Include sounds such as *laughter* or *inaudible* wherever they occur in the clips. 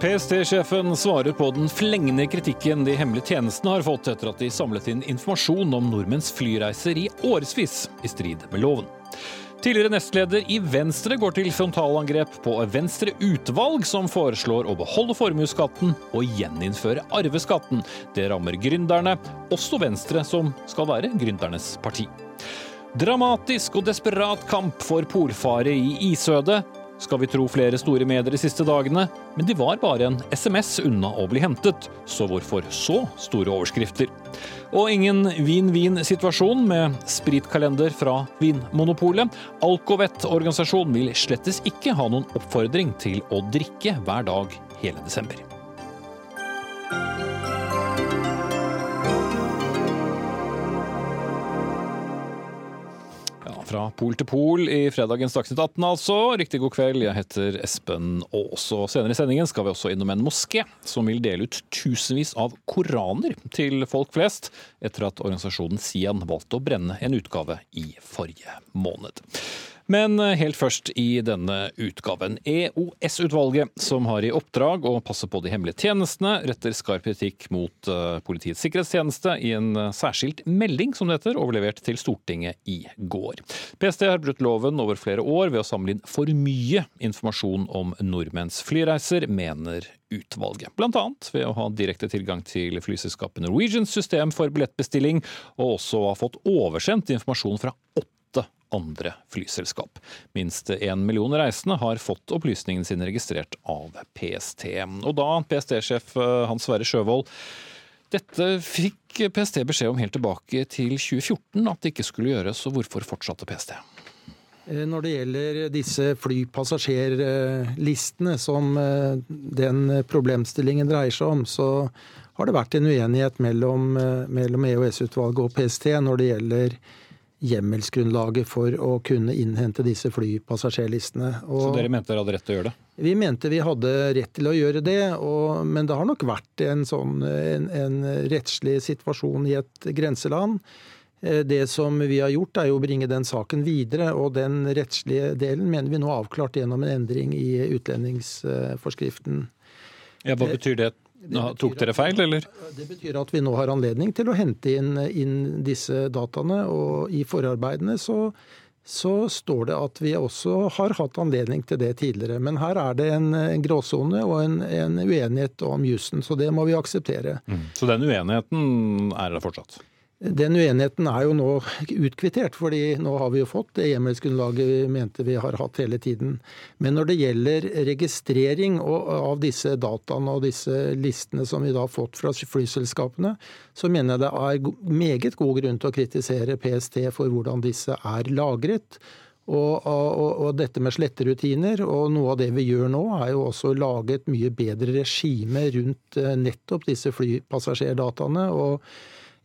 PST-sjefen svarer på den flengende kritikken de hemmelige tjenestene har fått etter at de samlet inn informasjon om nordmenns flyreiser i årevis, i strid med loven. Tidligere nestleder i Venstre går til frontalangrep på Venstre utvalg, som foreslår å beholde formuesskatten og gjeninnføre arveskatten. Det rammer gründerne, også Venstre, som skal være gründernes parti. Dramatisk og desperat kamp for polfare i isødet skal vi tro flere store medier de siste dagene, men de var bare en SMS unna å bli hentet, så hvorfor så store overskrifter? Og ingen vin-vin-situasjon med spritkalender fra Vinmonopolet. Alcovet-organisasjonen vil slettes ikke ha noen oppfordring til å drikke hver dag hele desember. Fra pol til pol i fredagens Dagsnytt 18, altså. Riktig god kveld, jeg heter Espen Aas. Og senere i sendingen skal vi også innom en moské som vil dele ut tusenvis av koraner til folk flest, etter at organisasjonen Sian valgte å brenne en utgave i forrige måned. Men helt først i denne utgaven. EOS-utvalget, som har i oppdrag å passe på de hemmelige tjenestene, retter skarp kritikk mot eh, Politiets sikkerhetstjeneste i en eh, særskilt melding, som det heter, overlevert til Stortinget i går. PST har brutt loven over flere år ved å samle inn for mye informasjon om nordmenns flyreiser, mener utvalget. Blant annet ved å ha direkte tilgang til flyselskapet Norwegians system for billettbestilling, og også ha fått oversendt informasjon fra åtte andre flyselskap. Minst én million reisende har fått opplysningene sine registrert av PST. Og da PST-sjef eh, Hans Sverre Sjøvold, dette fikk PST beskjed om helt tilbake til 2014 at det ikke skulle gjøres, og hvorfor fortsatte PST? Eh, når det gjelder disse flypassasjerlistene som eh, den problemstillingen dreier seg om, så har det vært en uenighet mellom, mellom EOS-utvalget og PST når det gjelder hjemmelsgrunnlaget for å kunne innhente disse flypassasjerlistene. Og Så dere mente dere hadde rett til å gjøre det? Vi mente vi hadde rett til å gjøre det, og, men det har nok vært en, sånn, en, en rettslig situasjon i et grenseland. Eh, det som vi har gjort, er jo å bringe den saken videre, og den rettslige delen mener vi nå er avklart gjennom en endring i utlendingsforskriften. Ja, Hva betyr det nå, tok dere feil, eller? Det betyr at vi nå har anledning til å hente inn, inn disse dataene. Og i forarbeidene så, så, står det at vi også har hatt anledning til det tidligere. Men her er det en, en gråsone og en, en, uenighet om jussen, så det må vi akseptere. Mm. Så den uenigheten er der fortsatt? Den uenigheten er jo nå utkvittert, fordi nå har vi jo fått det hjemmelsgrunnlaget vi mente vi har hatt hele tiden. Men når det gjelder registrering av disse dataene og disse listene som vi da har fått fra flyselskapene, så mener jeg det er meget god grunn til å kritisere PST for hvordan disse er lagret. Og, og, og, dette med sletterutiner, og noe av det vi gjør nå, er jo også å lage et mye bedre regime rundt eh, nettopp disse flypassasjerdataene. og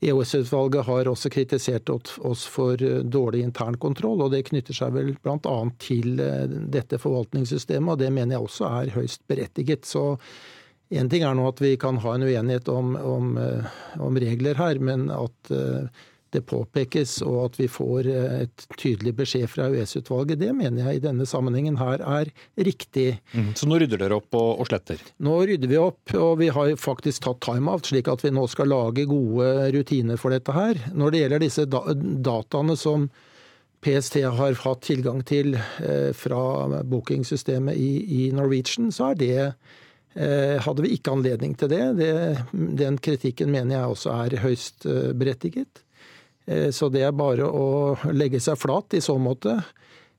EOS-utvalget har også kritisert oss for eh, dårlig internkontroll, og det knytter seg vel bl.a. til eh, dette forvaltningssystemet, og det mener jeg også er høyst berettiget. Så en ting er nå at vi kan ha en uenighet om, om, eh, om regler her, men at det påpekes og at vi får eh, et tydelig beskjed fra US-utvalget, det mener jeg i denne sammenhengen her er riktig. Mm, så nå rydder dere opp og, og, sletter? Nå rydder vi opp, og vi har faktisk tatt timeout, slik at vi nå skal lage gode rutiner for dette her. Når det gjelder disse da dataene som PST har hatt tilgang til eh, fra bookingsystemet i, i Norwegian, så er det eh, hadde vi ikke anledning til det. det. Den kritikken mener jeg også er høyst eh, berettiget. Eh, så det er bare å legge seg flat i så måte.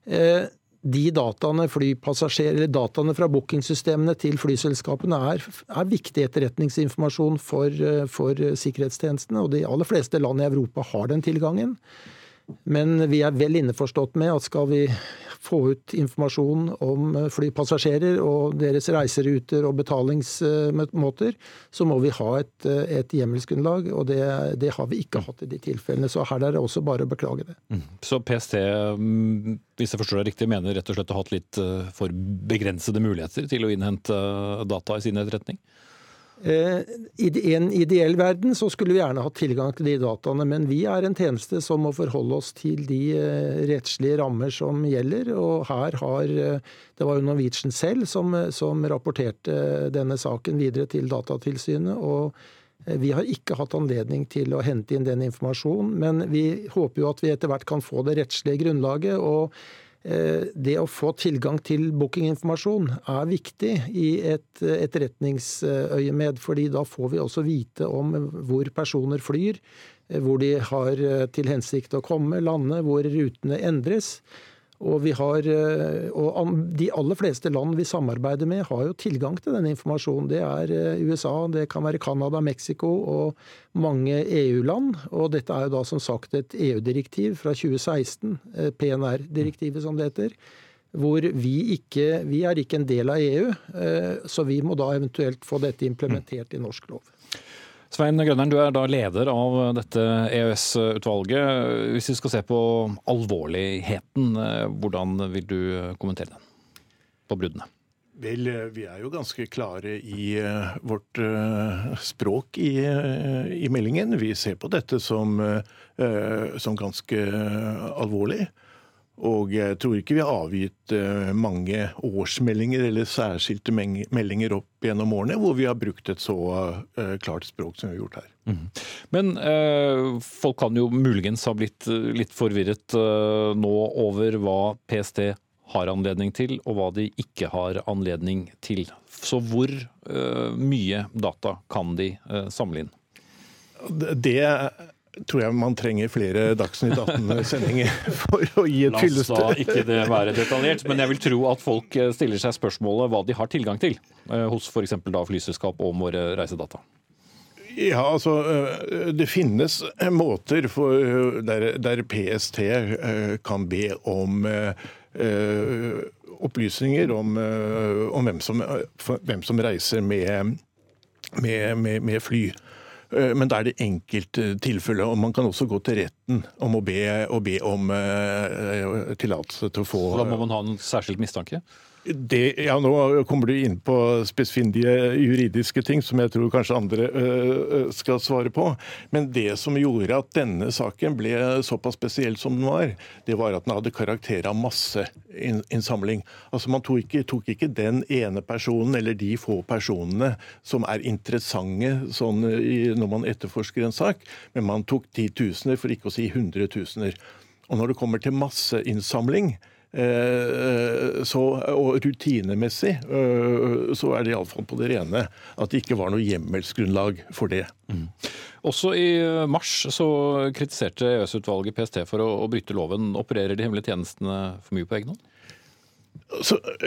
Eh, de dataene, dataene fra bookingsystemene til flyselskapene er, er viktig etterretningsinformasjon for, eh, for sikkerhetstjenestene. Og de aller fleste land i Europa har den tilgangen. Men vi er vel innforstått med at skal vi få ut informasjon om flypassasjerer og deres reiseruter og betalingsmåter, så må vi ha et, et hjemmelsgrunnlag. Og det, det, har vi ikke hatt i de tilfellene. Så her er det også bare å beklage det. Mm. Så PST, mm, hvis jeg forstår deg riktig, mener rett og slett å ha hatt litt eh, for begrensede muligheter til å innhente data i sin etterretning? Eh, I en ideell verden så skulle vi gjerne hatt tilgang til de dataene, men vi er en tjeneste som må forholde oss til de eh, rettslige rammer som gjelder. Og her har eh, Det var jo Norwegian selv som, som rapporterte denne saken videre til Datatilsynet. og vi har ikke hatt anledning til å hente inn den informasjonen, men vi håper jo at vi etter hvert kan få det rettslige grunnlaget. og det å få tilgang til bookinginformasjon er viktig i et etterretningsøyemed, fordi da får vi også vite om hvor personer flyr, eh, hvor de har eh, til hensikt å komme, lande, hvor rutene endres. Og, har, eh, og, De aller fleste land vi samarbeider med, har jo tilgang til denne informasjonen. Det er eh, USA, det kan være Canada, Mexico og mange EU-land. Og dette er jo da som sagt et EU-direktiv fra 2016, eh, PNR-direktivet som det heter. Hvor vi ikke Vi er ikke en del av EU, så vi må da eventuelt få dette implementert i norsk lov. Svein Grønnern, du er da leder av dette EØS-utvalget. Hvis vi skal se på alvorligheten, eh, hvordan vil du kommentere den på bruddene? Vel, eh, vi er jo ganske klare i uh, vårt språk i, i, meldingen. Vi ser på dette som, som ganske alvorlig. Og jeg tror ikke vi har avgitt eh, mange årsmeldinger eller særskilte meldinger opp gjennom årene hvor vi har brukt et så eh, klart språk som vi har gjort her. Mm. Men eh, folk kan jo muligens ha blitt eh, litt forvirret eh, nå over hva PST har anledning til, og hva de ikke har anledning til. Så hvor eh, mye data kan de samle inn? Det tror jeg man trenger flere Dagsnytt 18-sendinger *laughs* for å gi et fyllest La oss da ikke det være detaljert, men jeg vil tro at folk eh, stiller seg spørsmålet hva de har tilgang til eh, hos f.eks. flyselskap om våre reisedata. Ja, altså eh, Det finnes måter for, der, der, PST kan be om opplysninger om, om hvem, som, hvem, som, reiser med, med, med, med fly. Eh, men da er det enkelttilfeller. Og man kan også gå til retten om å be, be om uh, tillatelse til å få Så Da må man ha en særskilt mistanke? Det, ja, Nå kommer du inn på spissfindige juridiske ting som jeg tror kanskje andre øh, skal svare på. Men det som gjorde at denne saken ble såpass spesiell som den var, det var at den hadde karakter av masseinnsamling. Altså Man tok ikke, tok ikke, den ene personen eller de få personene som er interessante sånn, i, når man etterforsker en sak, men man tok titusener, for ikke å si hundretusener. Og når det kommer til masseinnsamling, så, og rutinemessig eh, så er det iallfall på det rene at det ikke var noe hjemmelsgrunnlag for det. Mm. Også i mars så kritiserte EØS-utvalget PST for å, å, bryte loven. Opererer de hemmelige tjenestene for mye på egen hånd?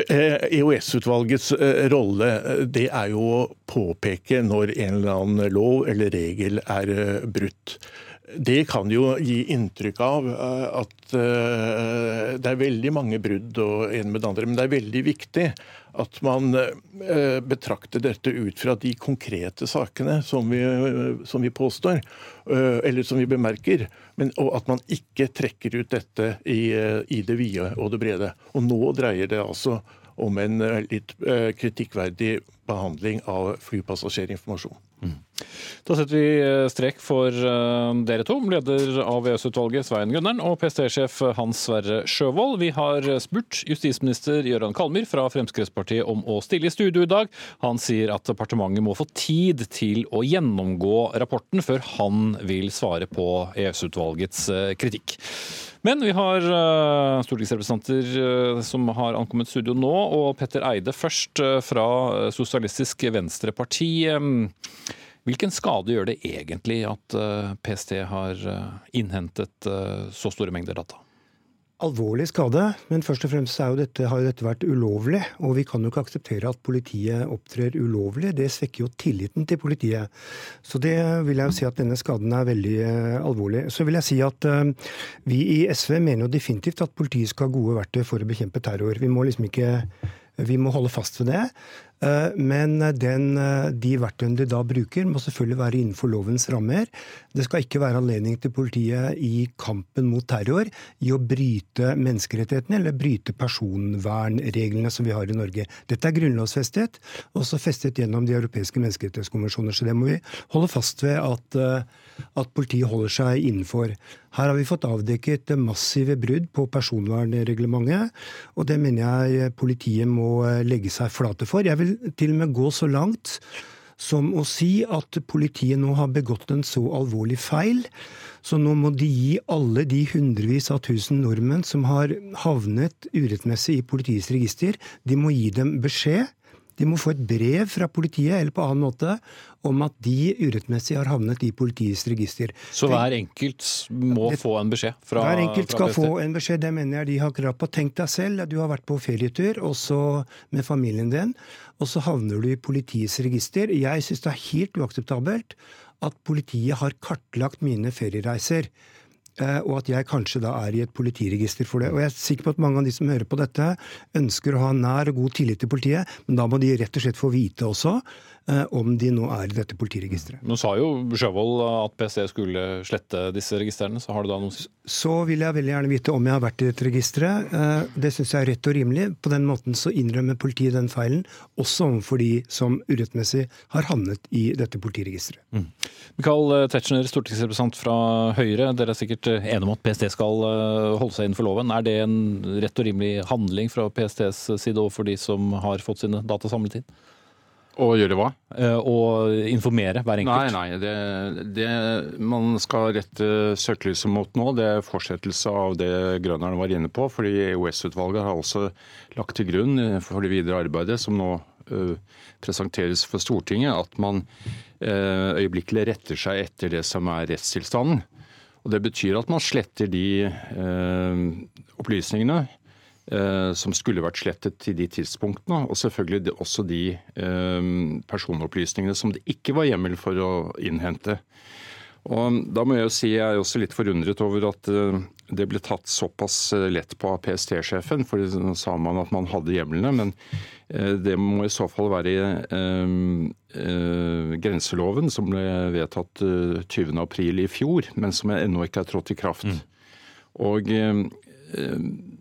EOS-utvalgets eh, e rolle det er jo å påpeke når en eller annen lov eller regel er brutt. Det kan jo gi inntrykk av eh, at eh, det er veldig mange brudd og en med det andre, men det er veldig viktig at man eh, betrakter dette ut fra de konkrete sakene som vi, som vi påstår, eller som vi bemerker, men, og at man ikke trekker ut dette i, i det vide og det brede. Og nå dreier det altså om en litt kritikkverdig behandling av flypassasjerinformasjon. Mm. Da setter vi eh, strek for uh, dere to, leder av EØS-utvalget Svein Gunneren og PST-sjef Hans Sverre Sjøvold. Vi har spurt justisminister Gøran Kalmyr fra Fremskrittspartiet om å stille i studio i dag. Han sier at departementet må få tid til å gjennomgå rapporten før han vil svare på EØS-utvalgets kritikk. Men vi har stortingsrepresentanter som har ankommet studio nå, og Petter Eide først fra Sosialistisk Venstreparti. Um, Hvilken skade gjør det egentlig at eh, PST har eh, innhentet eh, så store mengder data? Alvorlig skade, men først og fremst dette, har jo dette vært ulovlig. Og vi kan jo ikke akseptere at politiet opptrer ulovlig. Det svekker jo tilliten til politiet. Så det vil jeg jo si at denne skaden er veldig alvorlig. Så vil jeg si at vi i SV mener jo definitivt at politiet skal ha gode verktøy for å bekjempe terror. Vi må liksom ikke vi må holde fast ved det. Eh, men den, eh, de verktøyene de da bruker, må selvfølgelig være innenfor lovens rammer. Det skal ikke være anledning til politiet i kampen mot terror i å bryte menneskerettighetene eller bryte personvernreglene som vi har i Norge. Dette er grunnlovsfestet, også festet gjennom de europeiske menneskerettighetskonvensjoner. Så det må vi holde fast ved at, at politiet holder seg innenfor. Her har vi fått avdekket massive brudd på personvernreglementet, og det mener jeg politiet må legge seg flate for. Jeg vil til og med gå så langt som å si at politiet nå har begått en så alvorlig feil, så nå må de gi alle de hundrevis av tusen nordmenn som har havnet urettmessig i politiets register, de må gi dem beskjed de må få et brev fra politiet eller på annen måte om at de urettmessig har havnet i politiets register. Så hver enkelt må det, få en beskjed fra Hver enkelt skal få en beskjed, det mener jeg de har krav på. Tenk deg selv at du har vært på ferietur også med familien din, og så havner du i politiets register. Jeg syns det er helt uakseptabelt at politiet har kartlagt mine feriereiser. Eh, og at jeg kanskje da er i et politiregister for det. Og jeg er sikker på at mange av de som hører på dette, ønsker å ha nær og god tillit til politiet, men da må de rett og slett få vite også om de nå er i dette politiregisteret. Nå sa jo Sjøvold at PST skulle slette disse registrene, så har du da noe Så vil jeg veldig gjerne vite om jeg har vært i dette registeret. Eh, det syns jeg er rett og rimelig. På den måten så innrømmer politiet den feilen, også overfor de som urettmessig har havnet i dette politiregisteret. Mm. Mikael Tetzschner, stortingsrepresentant fra Høyre. Dere er sikkert enige om at PST skal eh, holde seg innenfor loven. Er det en rett og rimelig handling fra PSTs side overfor de som har fått sine data samlet inn? Å gjøre hva? Å eh, informere hver enkelt? Nei, nei. Det, det man skal rette søkelyset mot nå, det er fortsettelse av det Grønneren var inne på. fordi EOS-utvalget har også lagt til grunn for det videre arbeidet, som nå uh, presenteres for Stortinget, at man uh, øyeblikkelig retter seg etter det som er rettstilstanden. Og Det betyr at man sletter de opplysningene Eh, som skulle vært slettet til de tidspunktene. Og selvfølgelig også de eh, personopplysningene som det ikke var hjemmel for å innhente. Og da må jeg jo si jeg er også litt forundret over at eh, det ble tatt såpass lett på av PST-sjefen. For nå sa man at man hadde hjemlene, men det må i så fall være i grenseloven som ble vedtatt 20.4 i fjor, men som ennå ikke er trådt i kraft. Mm. Og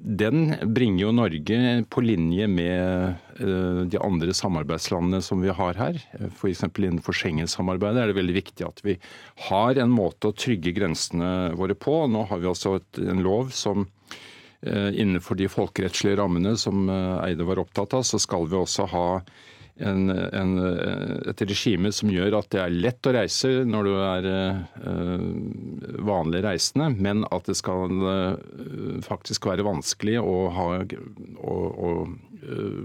den bringer jo Norge på linje med eh, de andre samarbeidslandene som vi har her. F.eks. innenfor Schengen-samarbeidet er det veldig viktig at vi har en måte å trygge grensene våre på. Nå har vi altså en lov som eh, innenfor de folkerettslige rammene som eh, Eide var opptatt av, så skal vi også ha en, en, et regime som gjør at det er lett å reise når du er uh, vanlig reisende, men at det skal uh, faktisk være vanskelig å, ha, å, å uh,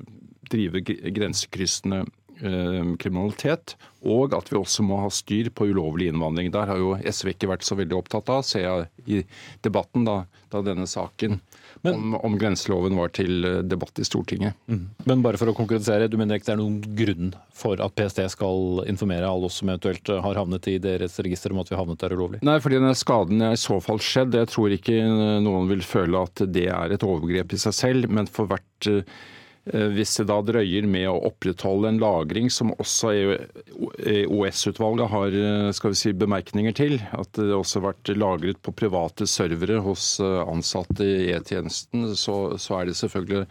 drive grensekryssende kriminalitet, og at vi også må ha styr på ulovlig innvandring. Der har jo SV ikke vært så veldig opptatt av, ser jeg i debatten da, da denne saken men, om, om, grenseloven var til eh, debatt i Stortinget. Mm. Men bare for å konkretisere, du mener ikke det er noen grunn for at PST skal informere alle oss som eventuelt har havnet i deres register om at vi har havnet der ulovlig? Nei, fordi den skaden er i så fall skjedd. Jeg tror ikke noen vil føle at det er et overgrep i seg selv, men for hvert eh, Eh, hvis det da drøyer med å opprettholde en lagring som også EOS-utvalget e har eh, skal vi si, bemerkninger til, at det også har vært lagret på private servere hos eh, ansatte i E-tjenesten, så, så, er det selvfølgelig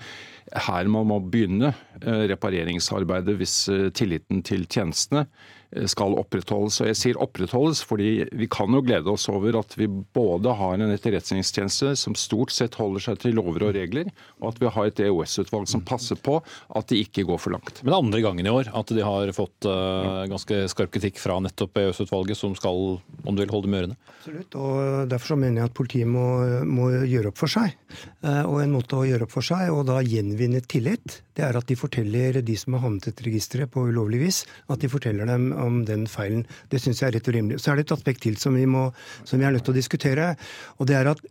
her man må begynne repareringsarbeidet hvis tilliten til tjenestene skal opprettholdes. Og jeg sier opprettholdes fordi vi kan jo glede oss over at vi både har en etterretningstjeneste som stort sett holder seg til lover og regler, og at vi har et EOS-utvalg som passer på at de ikke går for langt. Men det er andre gangen i år at de har fått uh, ganske skarp kritikk fra nettopp EOS-utvalget, som skal, om du vil, holde med ørene? Absolutt, og derfor så mener jeg at politiet må, må gjøre opp for seg. Uh, og en måte å gjøre opp for seg, og da gjenvinne tillit, det er at de forteller de som har havnet i registeret på ulovlig vis, at de forteller dem om den feilen. Det syns jeg er rett og rimelig. Så er det et aspekt til som vi, må, som vi er nødt til å diskutere. og Det er at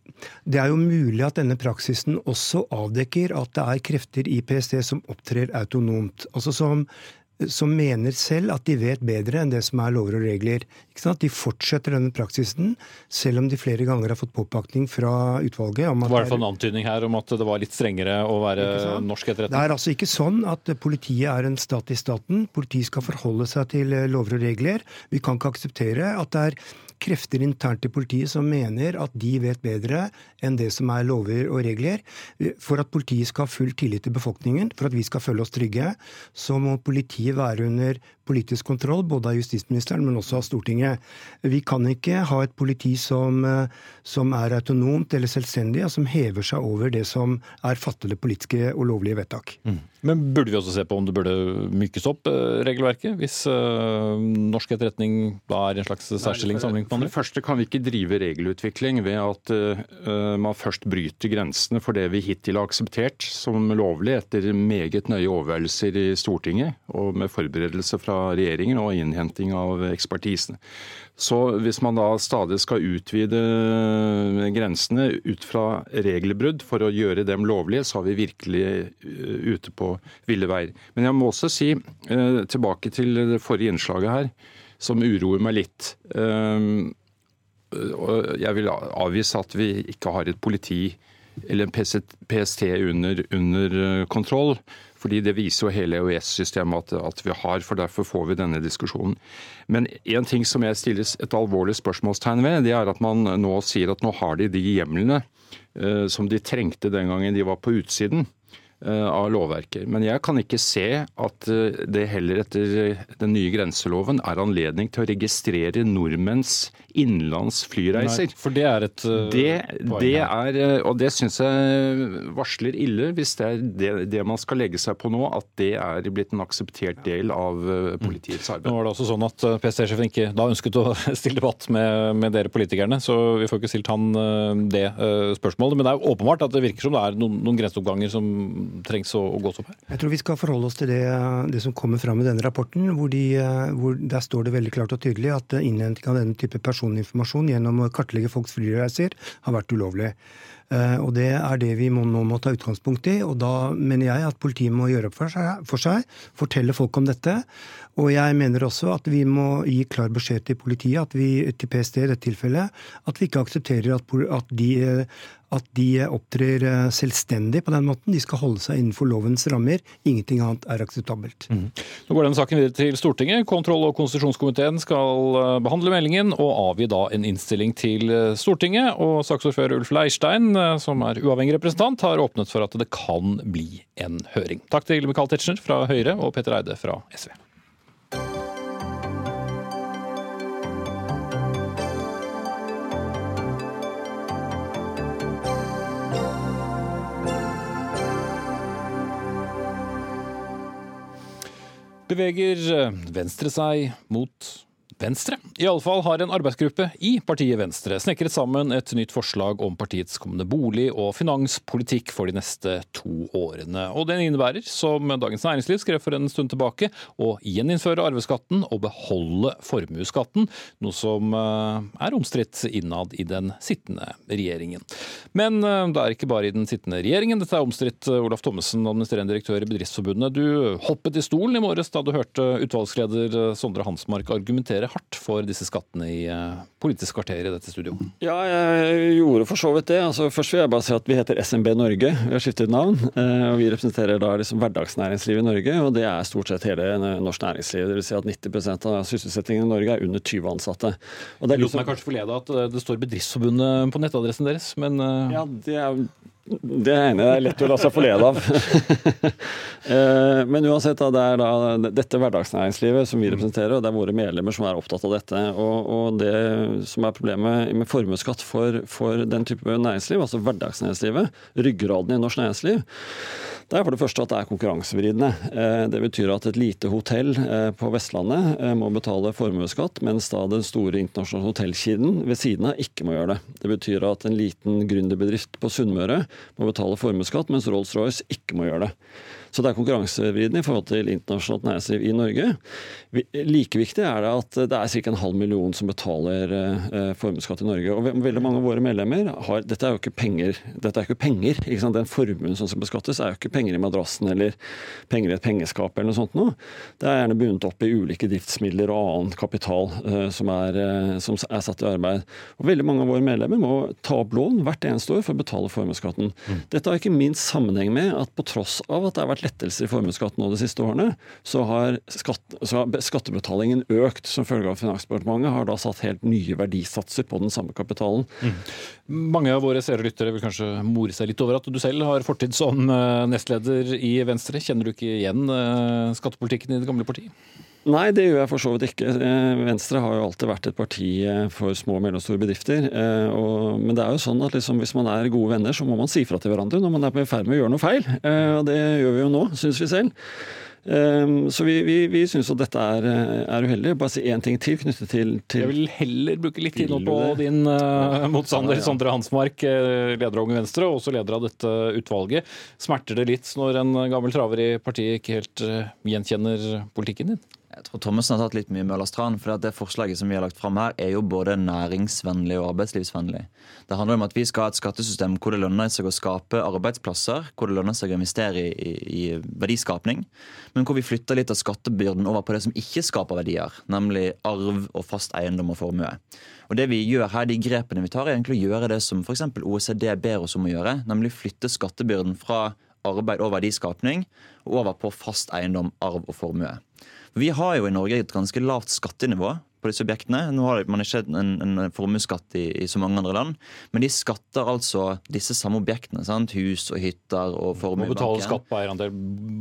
det er jo mulig at denne praksisen også avdekker at det er krefter i PST som opptrer autonomt. Altså som som mener selv at de vet bedre enn det som er lover og regler. De fortsetter denne praksisen, selv om de flere ganger har fått påpakning fra utvalget. Det var i hvert fall en antydning her om at det var litt strengere å være norsk etterretning? Det er altså ikke sånn at politiet er en stat i staten. Politiet skal forholde seg til lover og regler. Vi kan ikke akseptere at det er krefter internt i politiet som mener at de vet bedre enn det som er lover og regler. For at politiet skal ha full tillit til befolkningen, for at vi skal føle oss trygge, så må politiet være under politisk kontroll, både av justisministeren, men også av Stortinget. Vi kan ikke ha et politi som, som er autonomt eller selvstendig, og som hever seg over det som er fattede politiske og lovlige vedtak. Mm. Men burde vi også se på om det burde mykes opp eh, regelverket, hvis uh, norsk etterretning da er i en slags særstilling sammenlignet For det første kan vi ikke drive regelutvikling ved at uh, man først bryter grensene for det vi hittil har akseptert som lovlig etter meget nøye overveielser i Stortinget og med forberedelse fra regjeringen og innhenting av ekspertisen. Så hvis man da stadig skal utvide grensene ut fra regelbrudd for å gjøre dem lovlige, så er vi virkelig eh, ute på ville veier. Men jeg må også si, uh, tilbake til det forrige innslaget her, som uroer meg litt. Eh, jeg vil avvise at vi ikke har et politi eller en PST under, under kontroll. Fordi det viser jo hele EØS-systemet at, at, vi har, for derfor får vi denne diskusjonen. Men en ting som jeg stiller et alvorlig spørsmålstegn ved, det er at man nå sier at nå har de de hjemlene uh, som de trengte den gangen de var på utsiden. Eh, av lovverket. Men jeg kan ikke se at eh, det heller etter den nye grenseloven er anledning til å registrere nordmenns innenlands flyreiser. Nei, for det er et uh, det, det er, Og det syns jeg varsler ille, hvis det er det, det, man skal legge seg på nå, at det er blitt en akseptert del av politiets arbeid. Nå var det også sånn at PST-sjefen ikke da ønsket å *laughs* stille debatt med, med, dere politikerne, så vi får ikke stilt han det spørsmålet. Men det er åpenbart at det virker som det er noen, noen grenseoppganger som trengs å, å gås opp her? Jeg tror vi skal forholde oss til det, det som kommer fram i denne rapporten. Hvor, de, hvor, Der står det veldig klart og tydelig at innhenting av denne type personinformasjon gjennom å kartlegge folks flyreiser har vært ulovlig. Eh, og Det er det vi må, nå må ta utgangspunkt i. og Da mener jeg at politiet må gjøre opp for seg, for seg, fortelle folk om dette. Og jeg mener også at vi må gi klar beskjed til politiet, at vi, til PST i dette tilfellet, at vi ikke aksepterer at, at de at de opptrer eh, selvstendig på den måten. De skal holde seg innenfor lovens rammer. Ingenting annet er akseptabelt. Mm. Nå går denne saken videre til Stortinget. Kontroll- og konstitusjonskomiteen skal eh, behandle meldingen og avgi da en innstilling til eh, Stortinget. Og saksordfører Ulf Leirstein, som er uavhengig representant, har åpnet for at det kan bli en høring. Takk til Michael Tetzschner fra Høyre og Petter Eide fra SV. Beveger eh, Venstre seg mot Venstre. Iallfall har en arbeidsgruppe i partiet Venstre snekret sammen et nytt forslag om partiets kommende bolig- og finanspolitikk for de neste to årene. Og Den innebærer, som Dagens Næringsliv skrev for en stund tilbake, å gjeninnføre arveskatten og beholde formuesskatten, noe som eh, er omstridt innad i den sittende regjeringen. Men eh, det er ikke bare i den sittende regjeringen dette er omstridt. Olaf Thommessen, administrerende direktør i Bedriftsforbundet. Du hoppet i stolen i morges da du hørte utvalgsleder Sondre Hansmark argumentere hardt for disse skattene i eh, Politisk kvarter i dette studio? Ja, jeg gjorde for så vidt det. Altså, først vil jeg bare si at vi heter SMB Norge. Vi har skiftet navn. Eh, og Vi representerer da liksom hverdagsnæringslivet i Norge, og det er stort sett hele norsk næringsliv. Dvs. Si at 90% av sysselsettingen i Norge er under 20 ansatte. Og det er liksom... meg kanskje forlede at eh, det står Bedriftsforbundet på nettadressen deres, men Ja, det er det ene er lett å la seg forlede av. *laughs* Eh, men uansett, det er da dette hverdagsnæringslivet som vi representerer, og det er våre medlemmer som er opptatt av dette. Og det som er problemet med formuesskatt for, for den type næringsliv, altså hverdagsnæringslivet, ryggraden i norsk næringsliv, det er for det første at det er konkurransevridende. Eh, det betyr at et lite hotell eh, på Vestlandet må betale formuesskatt, mens da den store internasjonale hotellkiden ved siden av ikke må gjøre det. Det betyr at en liten gründerbedrift på Sunnmøre må betale formuesskatt, mens Rolls-Royce ikke må gjøre det. Så det er konkurransevridende i forhold til internasjonalt næringsliv i Norge. Like viktig er det at det er ca. en halv million som betaler eh, formuesskatt i Norge. Og veldig mange av våre medlemmer har Dette er jo ikke penger. Dette er ikke penger. Ikke sant? Den formuen som skal beskattes, er jo ikke penger i madrassen eller penger i et pengeskap eller noe sånt noe. Det er gjerne bundet opp i ulike driftsmidler og annen kapital uh, som, er, uh, som, er, satt i arbeid. Og Veldig mange av våre medlemmer må ta opp lån hvert eneste år for å betale formuesskatten. Mm. Dette har ikke minst sammenheng med at på tross av at det har vært lettelser i formuesskatten nå de siste årene, så har, skatt, så har skattebetalingen økt som følge av Finansdepartementet har da satt helt nye verdisatser på den samme kapitalen. Mm. Mange av våre seere lyttere vil kanskje more seg litt over at du selv har fortid som eh, nestleder i Venstre. Kjenner du ikke igjen eh, skattepolitikken i det gamle partiet? Nei, det gjør jeg for så vidt ikke. Eh, Venstre har jo alltid vært et parti for små og mellomstore bedrifter. men det er jo sånn at liksom, hvis man er gode venner, så må man si fra til hverandre når man er i ferd med å gjøre noe feil. Og det gjør vi jo nå, syns vi selv. Så vi, vi, vi syns at dette er, er, uheldig. Bare si én ting til knyttet til, til Jeg vil heller bruke litt tid nå på din uh, motstander ja, ja. Sondre Hansmark, eh, leder av Unge Venstre, og også leder av dette utvalget. Smerter det litt når en gammel traver i partiet ikke helt uh, gjenkjenner politikken din? Jeg tror Thommessen har tatt litt mye Møllers tran. For det forslaget som vi har lagt fram her, er jo både næringsvennlig og arbeidslivsvennlig. Det handler om at vi skal ha et skattesystem hvor det lønner seg å skape arbeidsplasser, hvor det lønner seg å investere i, i verdiskapning, men hvor vi flytter litt av skattebyrden over på det som ikke skaper verdier, nemlig arv og fast eiendom og formue. Og det vi gjør her, De grepene vi tar, er egentlig å gjøre det som f.eks. OECD ber oss om å gjøre, nemlig flytte skattebyrden fra arbeid og verdiskapning over på fast eiendom, arv og formue. Vi har jo i Norge et ganske lavt skattenivå på disse objektene. Nå har man ikke en, en formuesskatt i, i, så mange andre land, men de skatter altså disse samme objektene. Sant? Hus og hytter og formuebanken. Må betale skatt på eierandel,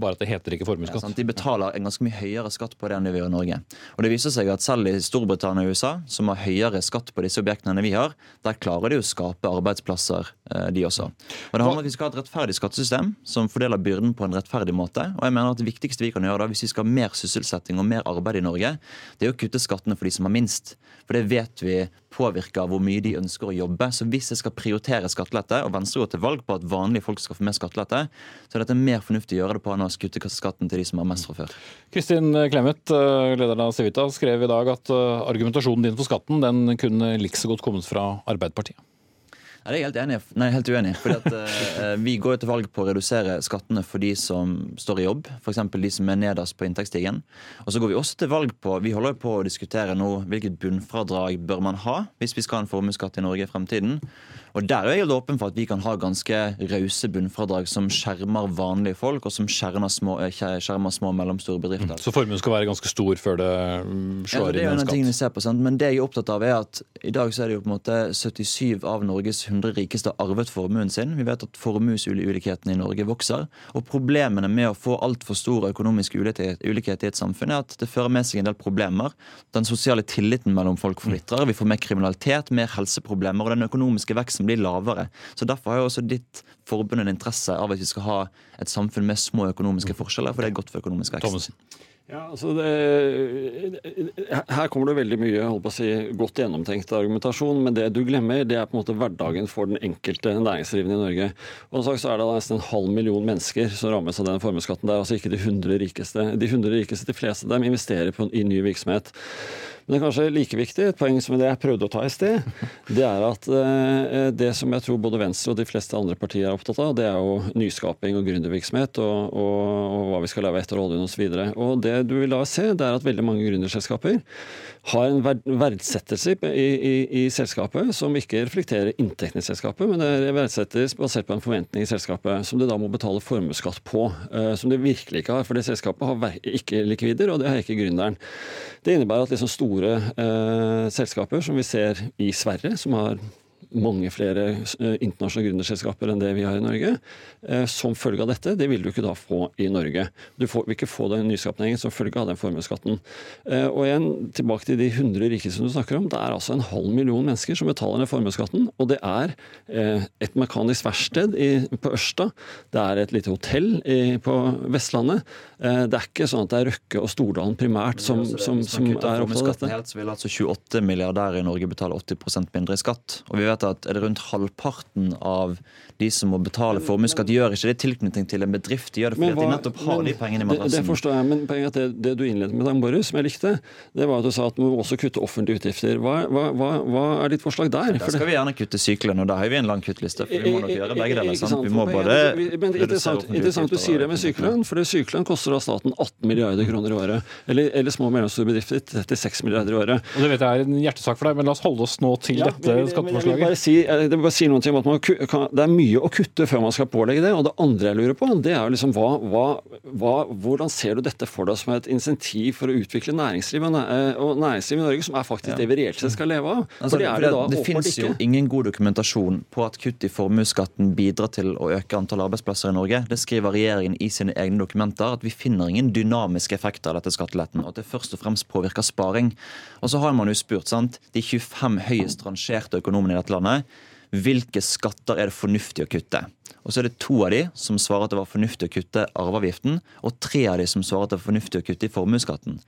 bare at det heter ikke formuesskatt. Ja, de betaler en ganske mye høyere skatt på det enn det vi gjør i Norge. Og det viser seg at selv i Storbritannia og USA, som har høyere skatt på disse objektene enn vi har, der klarer de å skape arbeidsplasser, eh, de også. Og det handler om at Vi skal ha et rettferdig skattesystem som fordeler byrden på en rettferdig måte. Og jeg mener at Det viktigste vi kan gjøre da, hvis vi skal ha mer sysselsetting og mer arbeid i Norge, det er å kutte skattene for de som har minst. For det vet vi påvirker hvor mye de ønsker å jobbe. Så hvis jeg skal prioritere skattelette, og Venstre går til valg på at vanlige folk skal få mer skattelette, så er dette mer fornuftig å gjøre det på enn å skutte skatten til de som har mest fra før. Kristin Clemet, eh, lederen av Civita, skrev i dag at eh, argumentasjonen din for skatten den kunne likså godt kommet fra Arbeiderpartiet. Ja, det er jeg helt, enig. Nei, helt uenig fordi uh, Vi går jo til valg på å redusere skattene for de som står i jobb, f.eks. de som er nederst på inntektsstigen. Og så går vi også til valg på Vi holder jo på å diskutere nå hvilket bunnfradrag bør man ha hvis vi skal ha en formuesskatt i Norge i fremtiden. Og Der er jeg åpen for at vi kan ha ganske rause bunnfradrag som skjermer vanlige folk, og som skjermer små, eh, skjermer små og mellomstore bedrifter. Så formuen skal være ganske stor før det mm, slår ja, det er inn en skatt? Vi ser på, sant? Men det jeg er opptatt av, er at i dag så er det jo på en måte 77 av Norges 100 rikeste har arvet formuen sin. Vi vet at formuesulikheten i Norge vokser. Og problemene med å få altfor stor økonomisk ulikhet i et samfunn er at det fører med seg en del problemer. Den sosiale tilliten mellom folk forvitrer. Vi får mer kriminalitet, mer helseproblemer, og den økonomiske veksten blir lavere. Så Derfor har jo også ditt forbund en interesse av at vi skal ha et samfunn med små økonomiske forskjeller, for det er godt for økonomisk vekst. Ja, altså det, Her kommer det veldig mye holdt på å si, godt gjennomtenkt argumentasjon, men det du glemmer, det er på en måte hverdagen for den enkelte næringsdrivende i Norge. Og så er det nesten en halv million mennesker som rammes av den formuesskatten. Det er altså ikke de 100 rikeste. De 100 rikeste, de fleste av dem investerer på, i ny virksomhet. Men det er kanskje like viktig, et poeng som det jeg prøvde å ta i sted, det er at eh, det som jeg tror både Venstre og de fleste andre partier er opptatt av, det er jo nyskaping og gründervirksomhet og, og, og, hva vi skal leve etter oljen osv. Og, og det du vil da se, det er at veldig mange gründerselskaper har en verdsettelse i, i, i, selskapet som ikke reflekterer inntektene i selskapet, men det verdsettes basert på en forventning i selskapet som det da må betale formuesskatt på. Eh, som det virkelig ikke har, for det selskapet har ikke likvider, og det har ikke gründeren. Det innebærer at liksom store eh, selskaper som vi ser i Sverige, som har mange flere eh, internasjonale gründerselskaper enn det vi har i Norge. Eh, som følge av dette, det vil du ikke da få i Norge. Du får, vil ikke få den nyskapningen som følge av den formuesskatten. Eh, og igjen, tilbake til de 100 rikeste som du snakker om. Det er altså en halv million mennesker som betaler den formuesskatten. Og det er et mekanisk verksted på Ørsta. Det er et lite hotell på Vestlandet. Det er ikke sånn at det er Røkke og Stordalen primært som, som, som er opptatt av dette. Helt, så vil altså 28 milliardærer i Norge betale 80% mindre i skatt. Og vi vet at er det rundt halvparten av de som må betale formuesskatt, gjør ikke det i tilknytning til en bedrift. De gjør det fordi hva- at de nettopp har men de pengene i det, det forstår jeg, men poenget er at det, det du innledet med, Dan Boris, som jeg likte, det var at du sa at vi må også kutte offentlige utgifter. Hva, hva, hva, hva er ditt forslag der? Der skal vi gjerne kutte sykelønn, og da har vi en lang kuttliste. For vi må nok gjøre begge deler. Sant? Vi må både vi- men er interessant, interessant du sier det med sykelønn, for sykelønn koster da staten 18 milliarder kroner i året. Eller, eller små og mellomstore bedrifter 36 milliarder i året. Og det vet jeg er en hjertesak for deg, men la oss holde oss nå til Ja, dette skatteforslaget. Bare si, jeg vil bare si ting om at man, kan, Det er mye å kutte før man skal pålegge det. Og det andre jeg lurer på, det er jo liksom hva, hva, hvordan ser du dette for deg som et insentiv for å utvikle næringslivet eh, og næringslivet i Norge, som er faktisk det vi reelt sett skal leve av? Altså, For det er det da det finnes jo ingen god dokumentasjon på at kutt i formuesskatten bidrar til å øke antall arbeidsplasser i Norge. Det skriver regjeringen i sine egne dokumenter, at vi finner ingen dynamiske effekter av dette skatteletten, og at det først og fremst påvirker sparing. Og så har man jo spurt sant, de 25 høyest rangerte økonomene i dette landet hvilke skatter er det fornuftig å kutte. Og så er det to av de som svarer at det var fornuftig å kutte arveavgiften, og tre av de som svarer at det var fornuftig å kutte i formuesskatten.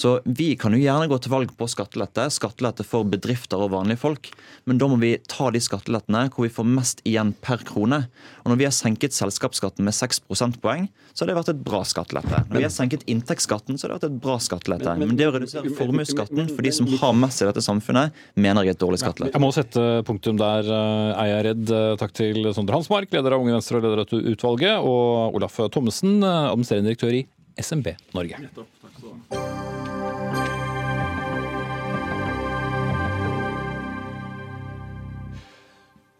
Så vi kan jo gjerne gå til valg på skattelette, skattelette for bedrifter og vanlige folk, men da må vi ta de skattelettene hvor vi får mest igjen per krone. Og når vi har senket selskapsskatten med 6 prosentpoeng, så har det vært et bra skattelette. Når vi har senket inntektsskatten, så har det vært et bra skattelette. Men det å redusere formuesskatten for de som har mest i dette samfunnet, mener jeg er et dårlig skattelette. Jeg må sette punktum der, eh, er jeg redd. Eh, Takk til Sondre Hansmark, leder av Unge Venstre og leder av utvalget, og Olaf Thommessen, eh, administrerende direktør i SMB Norge.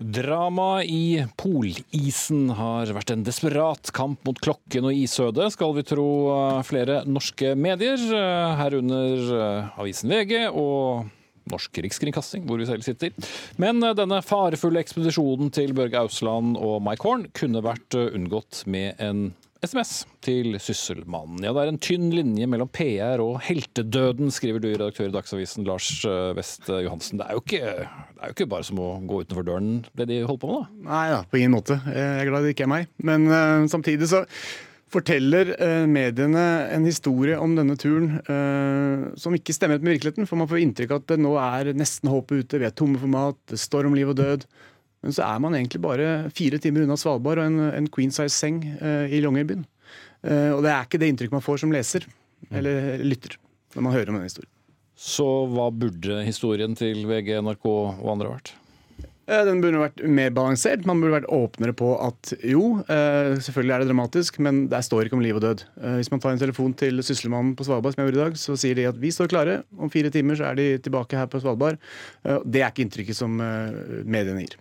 Drama i polisen har vært en desperat kamp mot klokken og isødet, skal vi tro eh, flere norske medier, eh, herunder avisen VG og Norsk Rikskringkasting, hvor vi selv sitter. Men eh, denne farefulle ekspedisjonen til Børge Ausland og Mike Horn kunne vært eh, unngått med en SMS til Sysselmannen. Ja, det er en tynn linje mellom PR og heltedøden, skriver du, redaktør i Dagsavisen Lars eh, West Johansen. Det er, jo ikke, det er jo ikke bare som å gå utenfor døren, det de holder på med, da. Nei da, på ingen måte. Jeg er glad det ikke er meg. Men uh, samtidig så forteller eh, mediene en historie om denne turen eh, som ikke stemmer med virkeligheten. For man får inntrykk av at det nå er nesten håpet ute, vi er tomme for mat, det står om liv og død. Men så er man egentlig bare fire timer unna Svalbard og en, en queen size seng eh, i Longyearbyen. Eh, og det er ikke det inntrykket man får som leser eller lytter når man hører om denne historien. Så hva burde historien til VG, NRK og andre vært? Eh, Den burde vært mer balansert. Man burde vært åpnere på at jo, eh, selvfølgelig er det dramatisk, men der står ikke om liv og død. Eh, Hvis man tar en telefon til Sysselmannen på Svalbard, som jeg gjorde i dag, så sier de at vi står klare. Om fire timer så er de tilbake her på Svalbard. Det er ikke inntrykket som mediene gir.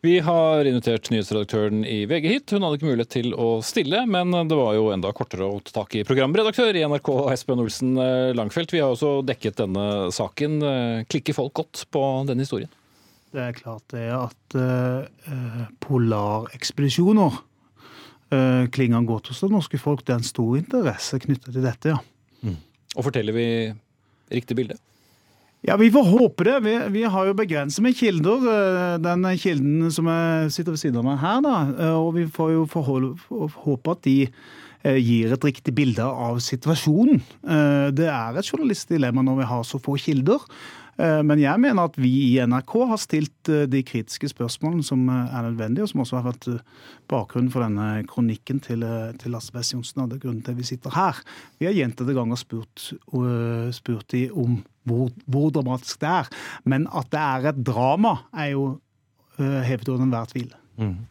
Vi har invitert nyhetsredaktøren i VG hit. Hun hadde ikke mulighet til å stille, men det var jo enda kortere å ta tak i programredaktør i NRK, Espen Olsen Langfelt. Vi har også dekket denne saken. Klikker folk godt på denne historien? Det er klart det at eh, polarekspedisjoner eh, klinger godt hos det norske folk. Det er en stor interesse knyttet til dette, ja. Og forteller vi riktig bilde? Ja, Vi får håpe det. Vi, vi har jo begrenset med kilder. eh, Den kilden som sitter ved siden av meg her, da. Og vi får jo forholde, håpe at de gir et riktig bilde av situasjonen. Det er et journalistdilemma når vi har så få kilder. Eh, Men jeg mener at vi i NRK har stilt eh, de kritiske spørsmålene som eh, er nødvendige, og som også har vært bakgrunnen for denne kronikken til, til Lasse Bess Johnsen. og det er grunnen til at vi sitter her. Vi har gjentatte ganger spurt, spurt de om hvor, hvor dramatisk det er. Men at det er et drama, er jo hevet over enhver tvil.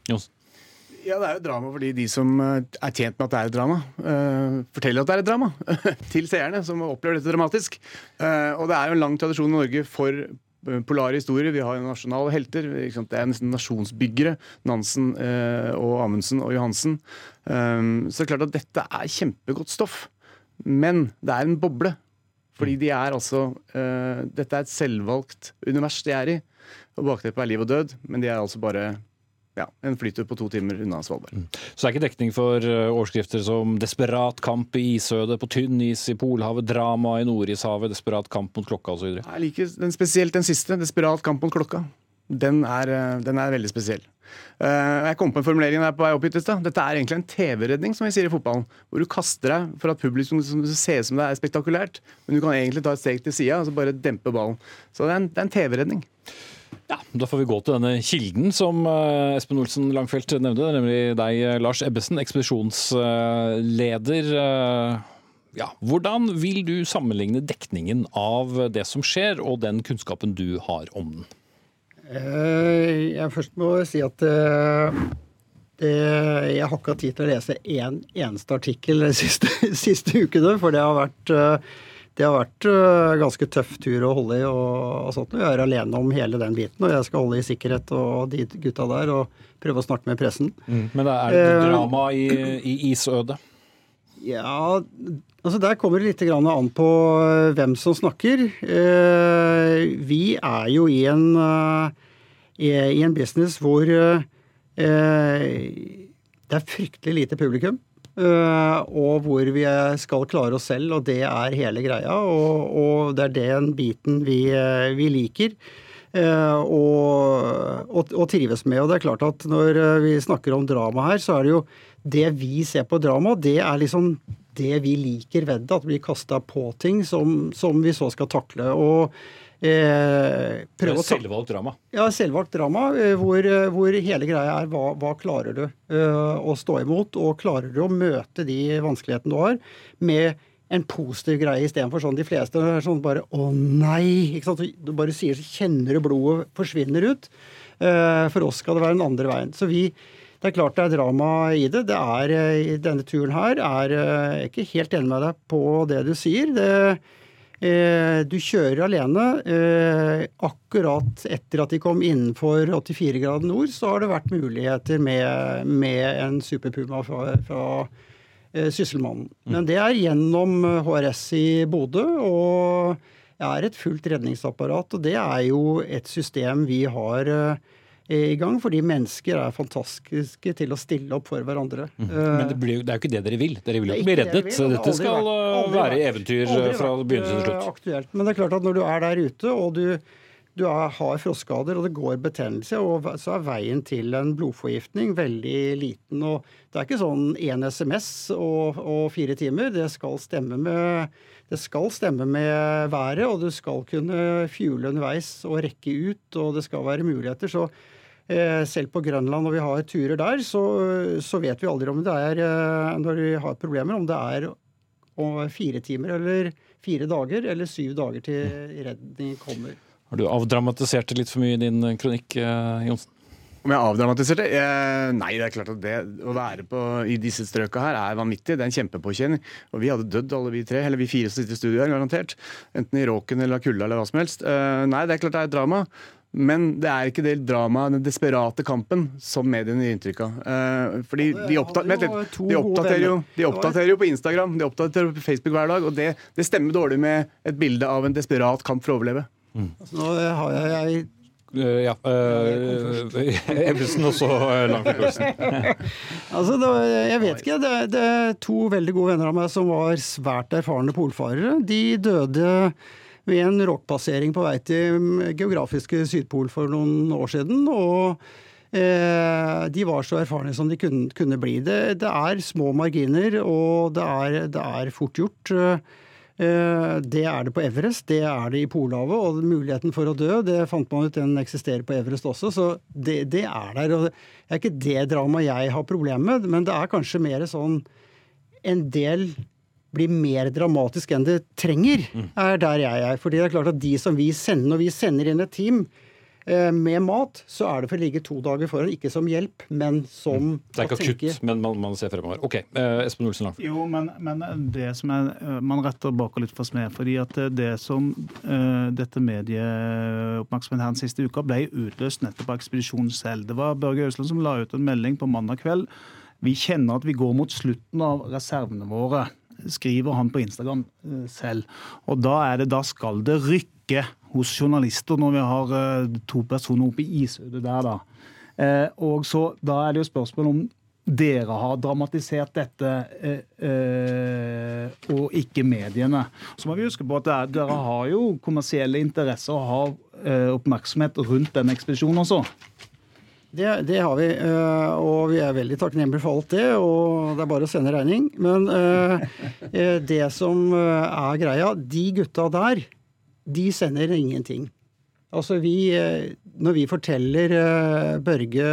Johnsen. Ja, det er jo drama fordi de som eh, er tjent med at det er et drama, uh, forteller at det er et drama *laughs* til seerne, som opplever dette dramatisk. Uh, og det er jo en lang tradisjon i Norge for eh, polare historier. Vi har jo nasjonale helter. Det er nesten nasjonsbyggere. Nansen uh, og Amundsen og Johansen. Um, så det er klart at dette er kjempegodt stoff. Men det er en boble. Fordi de er altså eh, Dette er et selvvalgt univers de er i. Og bakteppet er liv og død, men de er altså bare ja, en flytur på to timer unna Svalbard. Så det er ikke dekning for eh, overskrifter som 'desperat kamp i isødet', 'på tynn is i Polhavet', 'drama i Nordishavet', 'desperat kamp mot klokka' osv. Jeg liker den, spesielt den siste, 'Desperat kamp mot klokka'. Den er, eh, den er veldig spesiell. Eh, jeg kom på en formulering der på vei opp hit i stad. Dette er egentlig en TV-redning, som vi sier i fotballen. Hvor du kaster deg for at publikum ser ut som det er spektakulært, men du kan egentlig ta et steg til sida og så bare dempe ballen. Så det er en, en TV-redning. Ja, Da får vi gå til denne kilden som eh, Espen Olsen Langfeldt nevnte, nemlig deg, eh, Lars Ebbesen, ekspedisjonsleder. Eh, Ja, hvordan vil du sammenligne dekningen av det som skjer, og den kunnskapen du har om den? Jeg først må si at det, jeg har ikke hatt tid til å lese én eneste artikkel de siste, *laughs* siste ukene, for det har vært det har vært eh, ganske tøff tur å holde i. og, og sånt. Jeg er alene om hele den biten, og jeg skal holde i sikkerhet og de gutta der og prøve å snakke med pressen. Men det er det drama i, i isødet. Ja, altså der kommer det litt grann an på eh, hvem som snakker. Eh, Vi er jo i en, eh, i en business hvor eh, det er fryktelig lite publikum. Eh, Og hvor vi skal klare oss selv, og det er hele greia. Og, og det er den biten vi, eh, vi liker. eh, Og, og, og trives med. Og det er klart at når vi snakker om drama her, så er det jo det vi ser på drama, det er liksom det vi liker ved det. At vi blir kasta på ting som, som vi så skal takle. Og eh, prøve å Selvvalgt drama. ja, selvvalgt drama, eh, hvor, eh, hvor hele greia er hva, hva klarer du eh, å stå imot, og klarer du å møte de vanskelighetene du har, med en positiv greie istedenfor sånn de fleste er sånn bare 'Å nei!' ikke sant? Du bare sier så kjenner du blodet forsvinner ut. Eh, For oss skal det være den andre veien. Så vi det er klart det er drama i det. det er, eh, i Denne turen her er Jeg er ikke helt enig med deg på det du sier. Det, Du kjører alene. Eh, akkurat etter at de kom innenfor 84 grader nord, så har det vært muligheter med, med en Super Puma fra, fra eh, Sysselmannen. Men det er gjennom eh, HRS i Bodø, og det er et fullt redningsapparat. Og det er jo et system vi har eh, i gang, fordi mennesker er fantastiske til å stille opp for hverandre. Men Eh, det, blir, det er jo ikke det dere vil. Dere vil jo ikke bli reddet. Så det dette skal vært- eh, aldri være vært- eventyr aldri fra begynnelse til eh, slutt. Aktuelt. Men det er klart at når du er der ute, og du, du er, har frostskader, og det går betennelse, og så er veien til en blodforgiftning veldig liten. Og det er ikke sånn én SMS og, og fire timer. Det skal stemme med det skal stemme med været, og du skal kunne fuele underveis og rekke ut, og det skal være muligheter. Så eh, selv på Grønland når vi har turer der, så, så vet vi aldri om det er, eh, når vi har problemer, om det er om fire timer eller fire dager eller syv dager til redning kommer. Har du avdramatisert det litt for mye i din kronikk, eh, Johnsen? Om jeg avdramatiserte? Eh, nei, det er klart at det å være på, i disse strøka her er vanvittig. Det er en kjempepåkjenning. Og vi hadde dødd alle vi tre, eller vi fire som sitter i studio her, garantert. Enten i råken eller av kulda eller hva som helst. Eh, nei, det er klart det er et drama. Men det er ikke det dramaet, den desperate kampen, som mediene gir inntrykk av. Eh, fordi de, oppdater, litt, de, oppdaterer jo, de oppdaterer jo på Instagram, de oppdaterer på Facebook hver dag, og det, det stemmer dårlig med et bilde av en desperat kamp for å overleve. Altså, nå har jeg, jeg Eh, ja. Uh, *laughs* Ebbesen og så langt Langfeldt kursen. *laughs* Altså, det, var- jeg vet ikke. Det, det er to veldig gode venner av meg som var svært erfarne polfarere. De døde ved en rockpassering på vei til mm, geografiske Sydpol for noen år siden. Og eh, de var så erfarne som de kunne, kunne bli. Det, det er små marginer, og det er, det er fort gjort. Eh, Det er det på Everest, det er det i Polhavet. Og muligheten for å dø, det fant man ut, den eksisterer på Everest også. Så det, det er der. og Det er ikke det dramaet jeg har problemer med, men det er kanskje mer sånn En del blir mer dramatisk enn det trenger, er der jeg er. Fordi det er klart at de som vi sender, når vi sender inn et team eh, med mat, så er det for å ligge to dager foran. Ikke som hjelp, men som Det er ikke akutt, tenke- men man, man ser fremover. OK. eh, Espen Olsen Langfeldt. Jo, men, men det som er eh, Man retter bakover litt for smed. fordi at det- det som eh, dette medieoppmerksomheten her den siste uka ble utløst nettopp av ekspedisjonen selv. Det var Børge Øsland som la ut en melding på mandag kveld. Vi kjenner at vi går mot slutten av reservene våre, skriver han på Instagram eh, selv. Og da det da skal det rykke hos journalister når vi har eh, to personer oppe i isødet der, da. Eh, og så Da er det jo spørsmål om dere har dramatisert dette, og ikke mediene. Så må vi huske på at er, dere har jo kommersielle interesser og har oppmerksomhet rundt den ekspedisjonen også. Det, det har vi, eh, og vi er veldig takknemlige for alt det. Og det er bare å sende regning. Men eh, eh, det som er greia, de gutta der, de sender ingenting. Altså vi, Når vi forteller Børge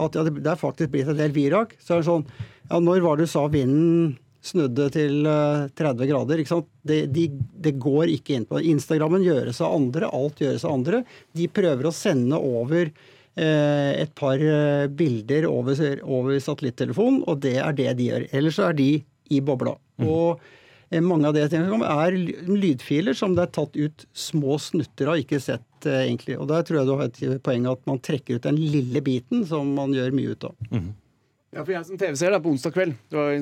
at ja, det er faktisk blitt en del virak, så er det sånn Ja, når var det du sa vinden snudde til 30 grader? ikke sant? Det, de, det går ikke inn på Instagrammen gjøres av andre, alt gjøres av andre. De prøver å sende over et par bilder over, over satellittelefonen, og det er det de gjør. Ellers så er de i bobla. Mm. Og mange av det er lydfiler som det er tatt ut små snutter av, ikke sett eh, egentlig. Og der tror jeg du har et poeng at man trekker ut den lille biten som man gjør mye ut av. Mm. Ja, for jeg som TV-seer på onsdag kveld det var,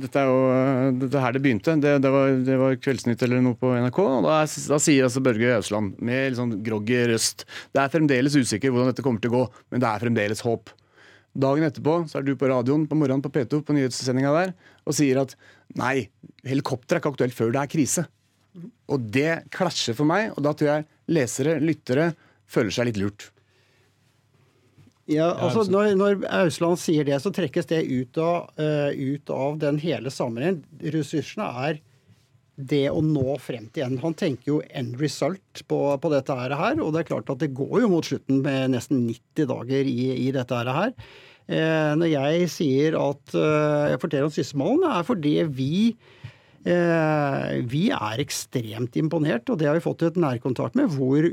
Dette er jo dette her det begynte. Det, det, var, det var, Kveldsnytt eller noe på NRK. og Da, da sier altså Børge Øsland med litt sånn groggy røst Det er fremdeles usikker hvordan dette kommer til å gå, men det er fremdeles håp. Dagen etterpå så er du på radioen på morgenen på P2 på nyhetssendinga der og sier at nei, helikopter er ikke aktuelt før det er krise. Og det klasjer for meg, og da tror jeg lesere, lyttere, føler seg litt lurt. Ja, altså Når, når Ausland sier det, så trekkes det ut av, uh, ut av den hele sammenhengen. Ressursene er det å nå frem til en. Han tenker jo end result på, på, dette her, og det er klart at det går jo mot slutten med nesten 90 dager i, i dette her. Eh, når jeg sier at eh, jeg forteller om Sysselmannen, er fordi vi eh, vi er ekstremt imponert, og det har vi fått et nærkontakt med, hvor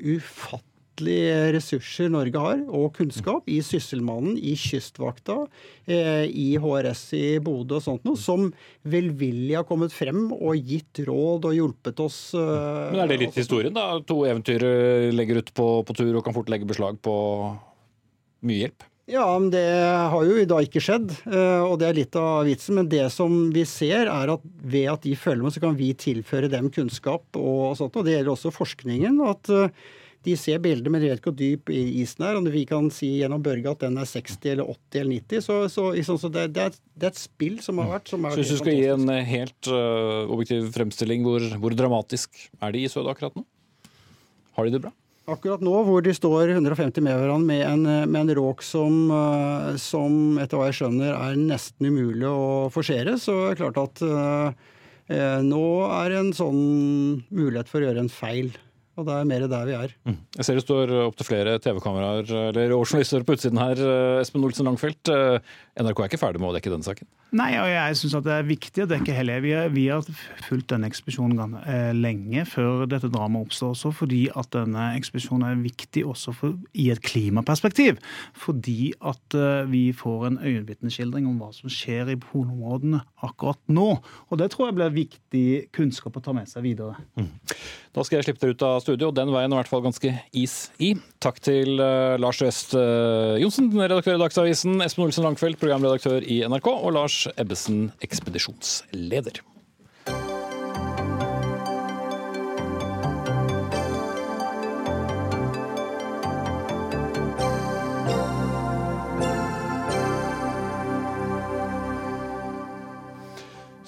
ufattelige ressurser Norge har, og kunnskap, i Sysselmannen, i Kystvakta, i HRS i Bodø og sånt noe, som velvillig har kommet frem og gitt råd og hjulpet oss. Men Er det litt historien, da? To eventyr legger ut på, på tur og kan fort legge beslag på mye hjelp? Ja, men det har jo da ikke skjedd, eh, og det er litt av vitsen. Men det som vi ser, er at ved at de følger med, så kan vi tilføre dem kunnskap og sånt. Og det gjelder også forskningen. at eh, de ser bilder, men de vet ikke hvor dyp isen er. Og vi kan si gjennom Børge at den er 60 eller 80 eller 90. Så, så, så det, det, er, det, er, et spill som har vært som Så hvis du skal gi en helt uh, objektiv fremstilling, hvor, hvor dramatisk er de i Sød akkurat nå? Har de det bra? Akkurat nå hvor de står 150 med hverandre med en, med en råk som, eh, som, etter hva jeg skjønner er nesten umulig å forsere, så er det klart at eh, nå er det en sånn mulighet for å gjøre en feil. Og det er mer der vi er. Mm. Jeg ser det står opptil flere TV-kameraer eller journalister på utsiden her. Eh, Espen Olsen Langfelt, eh, NRK er ikke ferdig med å dekke denne saken? Nei, og jeg syns det er viktig å dekke hele. Vi, vi har fulgt denne ekspedisjonen eh, lenge før dette dramaet oppstår, også fordi at denne ekspedisjonen er viktig også for, i et klimaperspektiv. Fordi at vi får en øyenvitneskildring om hva som skjer i polområdene akkurat nå. Og det tror jeg blir viktig kunnskap å ta med seg videre. Mm. Da skal jeg slippe dere ut av studio, den veien er i hvert fall ganske is i. Takk til uh, Lars Øst Johnsen, redaktør i Dagsavisen, Espen Olsen Langfeldt, programredaktør i NRK, og Lars Ebbesen, ekspedisjonsleder.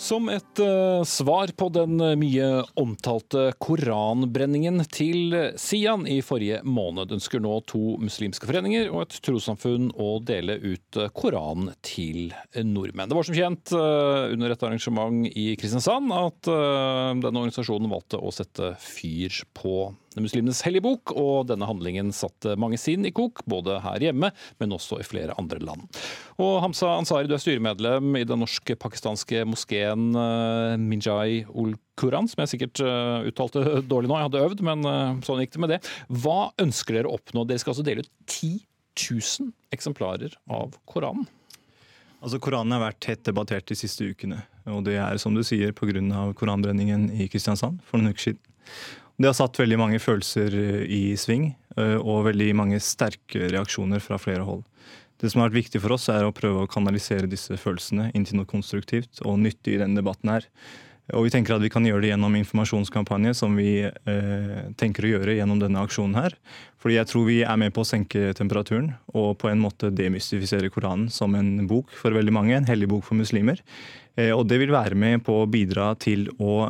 Som et uh, svar på den mye omtalte koranbrenningen til Sian i forrige måned, ønsker nå to muslimske foreninger og et trossamfunn å dele ut Koranen til nordmenn. Det var som kjent uh, under et arrangement i Kristiansand at uh, denne organisasjonen valgte å sette fyr på muslimenes hellige bok, og denne handlingen satte mange sinn i kok, både her hjemme, men også i flere andre land. Og Hamza Ansari, du er styremedlem i den norsk-pakistanske moskeen eh, Minjai ul Quran, som jeg sikkert uh, uttalte dårlig nå, jeg hadde øvd, men uh, sånn gikk det med det. Hva ønsker dere å oppnå? Dere skal altså dele ut 10 000 eksemplarer av Koranen. Altså, Koranen har vært tett debattert de siste ukene. Og det er som du sier pga. koranbrenningen i Kristiansand for noen uker siden. Det har satt veldig mange følelser eh, i sving, eh, og veldig mange sterke reaksjoner fra flere hold. Det som har vært viktig for oss, er å prøve å kanalisere disse følelsene inn til noe konstruktivt og nyttig i denne debatten her. Og vi tenker at vi kan gjøre det gjennom informasjonskampanje, som vi eh, tenker å gjøre gjennom denne aksjonen her. Fordi jeg tror vi er med på å senke temperaturen og på en måte demystifisere Koranen som en bok for veldig mange, en hellig bok for muslimer. Eh, og det vil være med på å bidra til å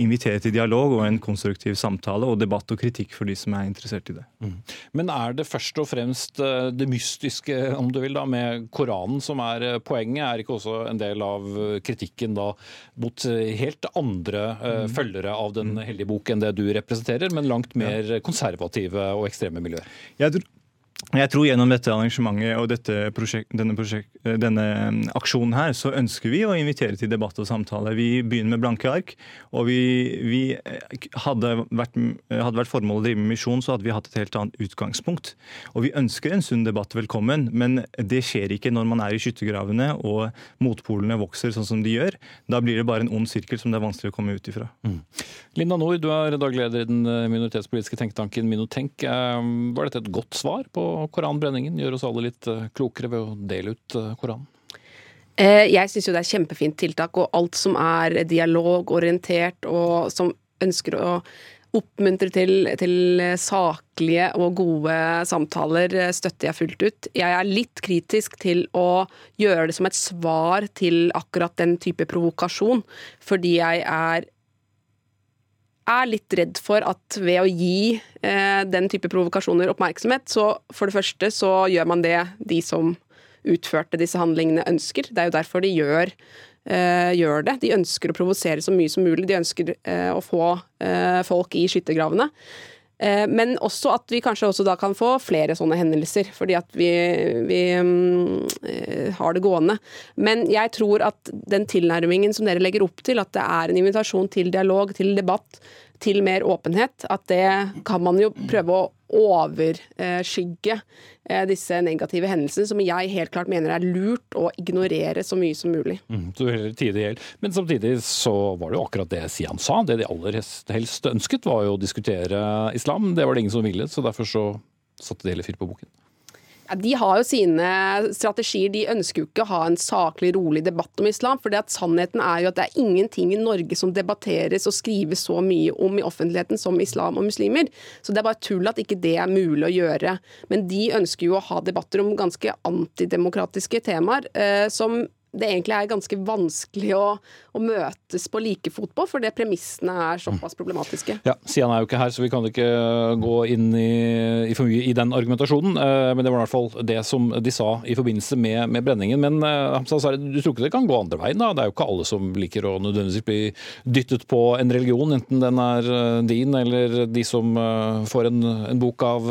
invitere til dialog og en konstruktiv samtale og debatt og kritikk for de som er interessert i det. Mm. Men er det først og fremst eh, det mystiske om du vil da, med Koranen som er eh, poenget? Er ikke også en del av kritikken da mot helt andre mm. følgere av Den mm. hellige bok enn det du representerer, men langt mer konservative og ekstreme miljøer? Jeg jeg tror gjennom dette arrangementet og dette prosjekt, denne, prosjekt, eh, denne, mm, aksjonen her, så ønsker vi å invitere til debatt og samtale. Vi begynner med blanke ark. Og vi, vi eh, hadde, vært, eh, hadde vært formålet å drive med misjon, så hadde vi hatt et helt annet utgangspunkt. Og vi ønsker en sunn debatt velkommen, men det skjer ikke når man er i skyttergravene og motpolene vokser sånn som de gjør. Da blir det bare en ond sirkel som det er vanskelig å komme ut ifra. Mm. Linda Nord, du er daglig leder i den minoritetspolitiske tenketanken Minotenk. Var dette et godt svar på koranbrenningen gjør oss alle litt eh, klokere ved å dele ut eh, Koranen? Eh, jeg syns jo det er kjempefint tiltak, og alt som er dialogorientert og som ønsker å oppmuntre til, til, saklige og gode samtaler støtter jeg fullt ut. Jeg er litt kritisk til å gjøre det som et svar til akkurat den type provokasjon, fordi jeg er er litt redd for at ved å gi eh, den type provokasjoner oppmerksomhet, så for det første så gjør man det de som utførte disse handlingene ønsker. Det er jo derfor de gjør, eh, gjør det. De ønsker å provosere så mye som mulig. De ønsker eh, å få eh, folk i skyttergravene. Eh, men også at vi kanskje også da kan få flere sånne hendelser, fordi at vi, vi um, har det gående. Men jeg tror at den tilnærmingen som dere legger opp til, at det er en invitasjon til dialog, til debatt, til mer åpenhet, at det kan man jo prøve å overskygge eh, disse negative hendelsene, som jeg helt klart mener er lurt å ignorere så mye som mulig. Mm, Men samtidig så var det jo akkurat det Sian sa. Det de aller helst ønsket, var jo å diskutere islam. Det var det ingen som ville, så derfor så satte de hele fyr på boken. De har jo sine strategier. De ønsker jo ikke å ha en saklig, rolig debatt om islam. For sannheten er jo at det er ingenting i Norge som debatteres og skrives så mye om i offentligheten som islam og muslimer. Så det er bare tull at ikke det er mulig å gjøre. Men de ønsker jo å ha debatter om ganske antidemokratiske temaer, eh, som det egentlig er ganske vanskelig å, å møtes på like fot på, fordi premissene er såpass problematiske. Ja, Sian er jo ikke her, så vi kan ikke gå inn i, i for mye i den argumentasjonen. Eh, men det var i hvert fall det som de sa i forbindelse med, med brenningen. Men eh, Hamza du tror ikke det kan gå andre veien? da? Det er jo ikke alle som liker å nødvendigvis bli dyttet på en religion, enten den er eh, din eller de som får en, en bok av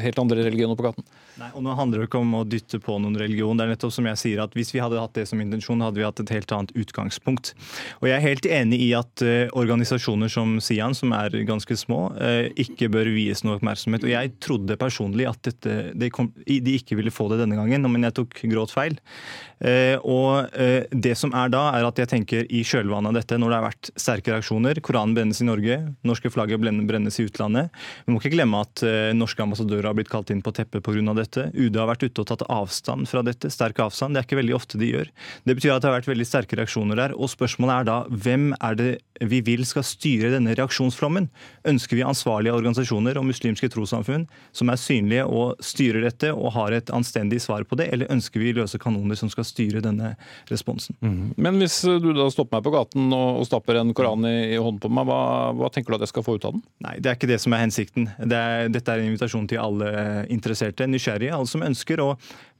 helt andre religioner på gaten? Nei, og Nå handler det ikke om å dytte på noen religion. det er nettopp som jeg sier at Hvis vi hadde hatt det som intensjon, hadde vi hatt et helt annet utgangspunkt. Og Jeg er helt enig i at uh, organisasjoner som Sian, som er ganske små, uh, ikke bør vies noe oppmerksomhet. Og Jeg trodde personlig at dette, de, kom, de, ikke ville få det denne gangen, men jeg tok gråt feil. Uh, og Det som er da, er at jeg tenker i kjølvannet av dette, når det har vært sterke reaksjoner Koranen brennes i Norge, norske flagget brennes i utlandet. Vi må ikke glemme at norske ambassadører har blitt kalt inn på teppet pga. dette dette. UD har vært ute og tatt avstand fra dette. Sterk avstand. Det er ikke veldig ofte de gjør. Det betyr at det har vært veldig sterke reaksjoner der. Og spørsmålet er da hvem er det vi vil skal styre denne reaksjonsflommen? Ønsker vi ansvarlige organisasjoner og muslimske trossamfunn som er synlige og styrer dette og har et anstendig svar på det, eller ønsker vi løse kanoner som skal styre denne responsen? Mm. Men hvis du da stopper meg på gaten og, stapper en koran i, i hånden på meg, hva, hva, tenker du at jeg skal få ut av den? Nei, det er ikke det som er hensikten. Det er, dette er en invitasjon til alle interesserte, nysgjerrige, alle som ønsker å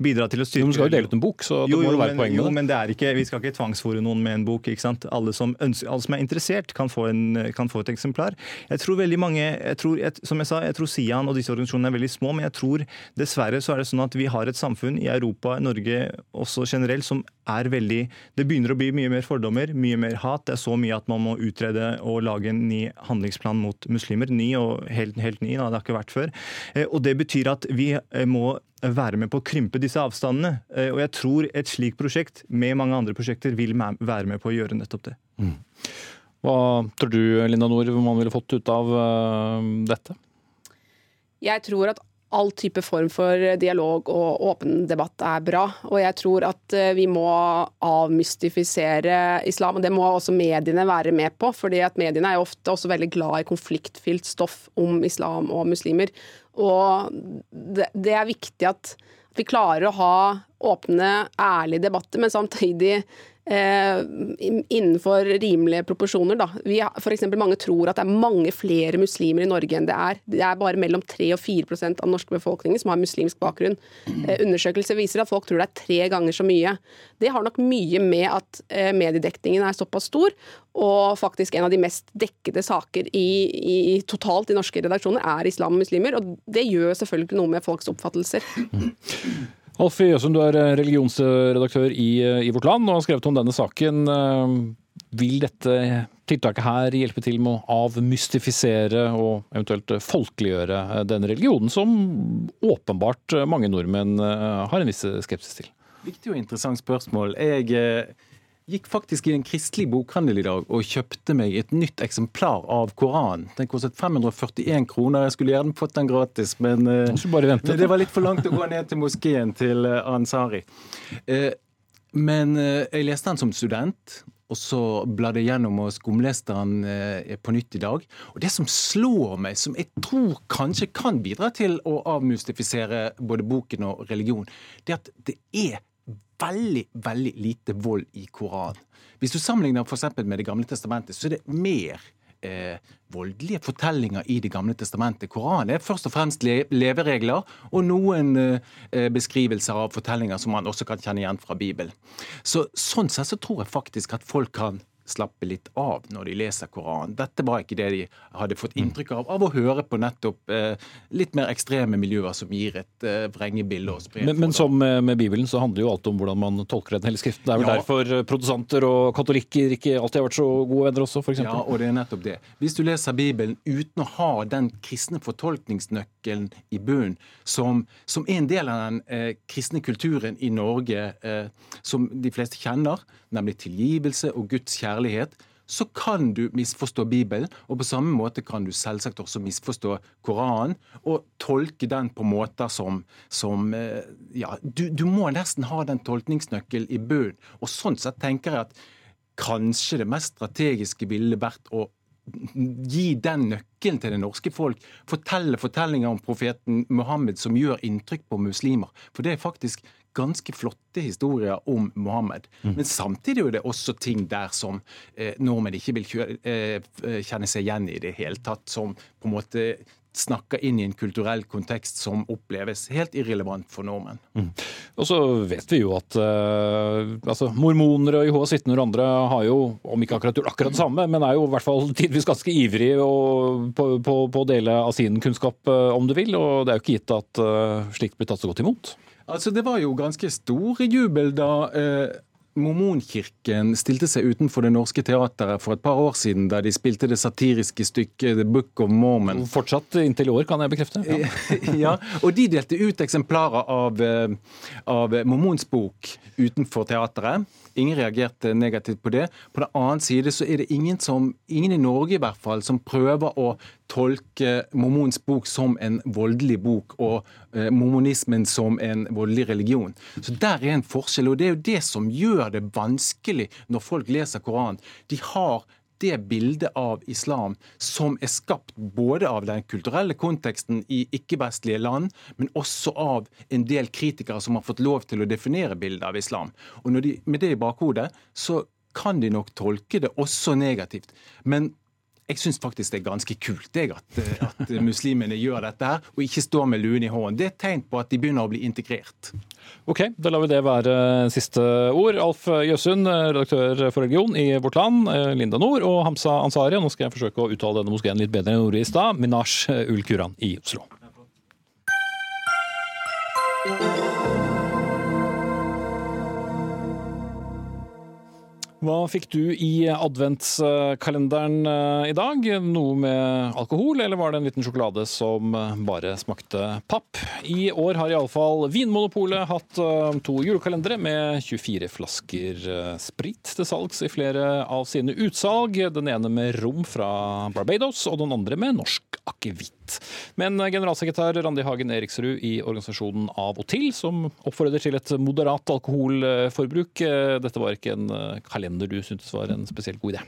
bidra til å styrke Du skal jo dele ut en bok, så det jo, må jo være poenget. Jo, men det er ikke, vi skal ikke tvangsfòre noen med en bok. Alle som, ønsker, alle som er interessert, kan få, en, kan få, et eksemplar. Jeg tror veldig mange, jeg tror, jeg, Som jeg sa, jeg tror Sian og disse organisasjonene er veldig små, men jeg tror dessverre så er det sånn at vi har et samfunn i Europa, Norge også generelt, som er veldig Det begynner å bli mye mer fordommer, mye mer hat. Det er så mye at man må utrede og lage en ny handlingsplan mot muslimer. Ny og helt, helt ny, da, det har ikke vært før. Eh, og Det betyr at vi eh, må være med på å krympe disse avstandene. Eh, og jeg tror et slikt prosjekt med mange andre prosjekter vil være med på å gjøre nettopp det. Mm. Hva tror du Linda Nord, man ville fått ut av dette? Jeg tror at all type form for dialog og åpen debatt er bra. Og jeg tror at eh, vi må avmystifisere islam. Og det må også mediene være med på. fordi at mediene er jo ofte også veldig glad i konfliktfylt stoff om islam og muslimer. Og det, det er viktig at vi klarer å ha åpne, ærlige debatter, men samtidig eh, innenfor rimelige proporsjoner. Da. Vi, har- for eksempel, mange tror at det er mange flere muslimer i Norge enn det er. Det er bare mellom 3 og 4% av den norske befolkningen som har muslimsk bakgrunn. Eh, undersøkelser viser at folk tror det er tre ganger så mye. Det har nok mye med at eh, mediedekningen er såpass stor, og faktisk en av de mest dekkede saker i, i, totalt i norske redaksjoner er islam og muslimer. Og det gjør selvfølgelig noe med folks oppfattelser. Alf Jøsund, du er eh, religionsredaktør i, eh, i Vårt Land og har skrevet om denne saken. Eh, Vil dette tiltaket her hjelpe til med å avmystifisere og eventuelt folkeliggjøre denne religionen, som åpenbart mange nordmenn har en viss skepsis til? Viktig og interessant spørsmål. Jeg gikk faktisk i en kristelig bokhandel i dag og kjøpte meg et nytt eksemplar av Koranen. Den kostet 541 kroner. Jeg skulle gjerne fått den gratis, men eh, men det var litt for langt å gå ned til moskeen til eh, Ansari. Eh, men jeg leste den som student. Og så bladde jeg gjennom og skumleste den på nytt i dag. Og det som slår meg, som jeg tror kanskje kan bidra til å avmystifisere både boken og religion, det er at det er veldig, veldig lite vold i Koranen. Hvis du sammenligner for med Det gamle testamentet, så er det mer eh, voldelige fortellinger i Det gamle testamentet. Koranen er først og fremst le leveregler og noen eh, beskrivelser av fortellinger som man også kan kjenne igjen fra Bibelen. Så, sånn sett så tror jeg faktisk at folk kan slappe litt av når de leser Koranen. Dette var ikke det de hadde fått inntrykk av av å høre på nettopp eh, litt mer ekstreme miljøer som gir et eh, vrengebilde Men, men som med, med Bibelen så handler jo alt om hvordan man tolker Den hele skriften. Det er vel Ja. derfor produsenter og katolikker ikke alltid har vært så gode venner også, f.eks. Ja, og det er nettopp det. Hvis du leser Bibelen uten å ha den kristne fortolkningsnøkkelen i bunnen, som, som en del av den eh, kristne kulturen i Norge, eh, som de fleste kjenner, nemlig tilgivelse og Guds kjærlighet, så kan du misforstå Bibelen, og på samme måte kan du selvsagt også misforstå Koranen og tolke den på måter som, som eh, Ja, du, du må nesten ha den tolkningsnøkkelen i bunnen. Og sånn sett tenker jeg at kanskje det mest strategiske ville vært å gi den nøkkelen til det norske folk. Fortelle fortellinger om profeten Muhammed som gjør inntrykk på muslimer. For det er faktisk ganske flotte historier om Mohammed. Men samtidig er det også ting der som eh, nordmenn ikke vil kjø eh, kjenne seg igjen i det hele tatt. Som på en måte snakker inn i en kulturell kontekst som oppleves helt irrelevant for nordmenn. Og så vet vi jo at eh, altså, mormoner og Jehovas vitner og andre har jo, om ikke akkurat gjort akkurat det samme, men er jo i hvert fall tidvis ganske ivrig og, på, på, på å dele av sin kunnskap, eh, om du vil. Og det er jo ikke gitt at eh, slikt blir tatt så godt imot. Altså, Det var jo ganske stor jubel da eh, Mormonkirken stilte seg utenfor Det Norske Teatret for et par år siden, da de spilte det satiriske stykket The Book of Mormon. Fortsatt inntil i år, kan jeg bekrefte. Ja. *laughs* ja, og de delte ut eksemplarer av, eh, av Mormons bok utenfor teatret. Ingen reagerte negativt på det. På den annen side så er det ingen, som, ingen i Norge i hvert fall som prøver å tolke Mormons bok som en voldelig bok, og eh, mormonismen som en voldelig religion. Så der er en forskjell, og det er jo det som gjør det vanskelig når folk leser Koranen. De har det bildet av islam som er skapt både av den kulturelle konteksten i ikke-vestlige land, men også av en del kritikere som har fått lov til å definere bildet av islam. Og de, Med det i bakhodet så kan de nok tolke det også negativt. Men jeg syns faktisk det er ganske kult jeg, at, at muslimene gjør dette her, og ikke står med luen i hånden. Det er et tegn på at de begynner å bli integrert. Ok, da lar vi det være siste ord. Alf Jøsund, redaktør for religion i Vårt Land, Linda Nord og Hamza Ansari. Nå skal jeg forsøke å uttale denne moskeen litt bedre enn jeg gjorde i stad. Minash ul Kuran i Oslo. Hva fikk du i adventskalenderen eh, i dag? Noe med alkohol, eller var det en liten sjokolade som eh, bare smakte papp? I år har iallfall Vinmonopolet hatt eh, to julekalendere med 24 flasker sprit til salgs i flere av sine utsalg. Den ene med rom fra Barbados, og den andre med norsk akevitt. Men generalsekretær Randi Hagen Eriksrud i organisasjonen Av og til, som oppfordrer til et moderat alkoholforbruk, dette var ikke en kalender du syntes var en spesielt god idé?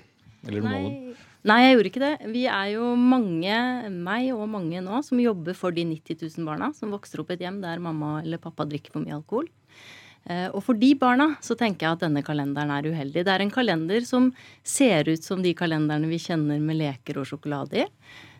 Av? Nei, jeg gjorde ikke det. Vi er jo mange, meg og mange nå, som jobber for de 90 000 barna som vokser opp i et hjem der mamma eller pappa drikker for mye alkohol. Eh, og for de barna så tenker jeg at denne kalenderen er uheldig. Det er en kalender som ser ut som de kalenderne vi kjenner med leker og sjokolade i,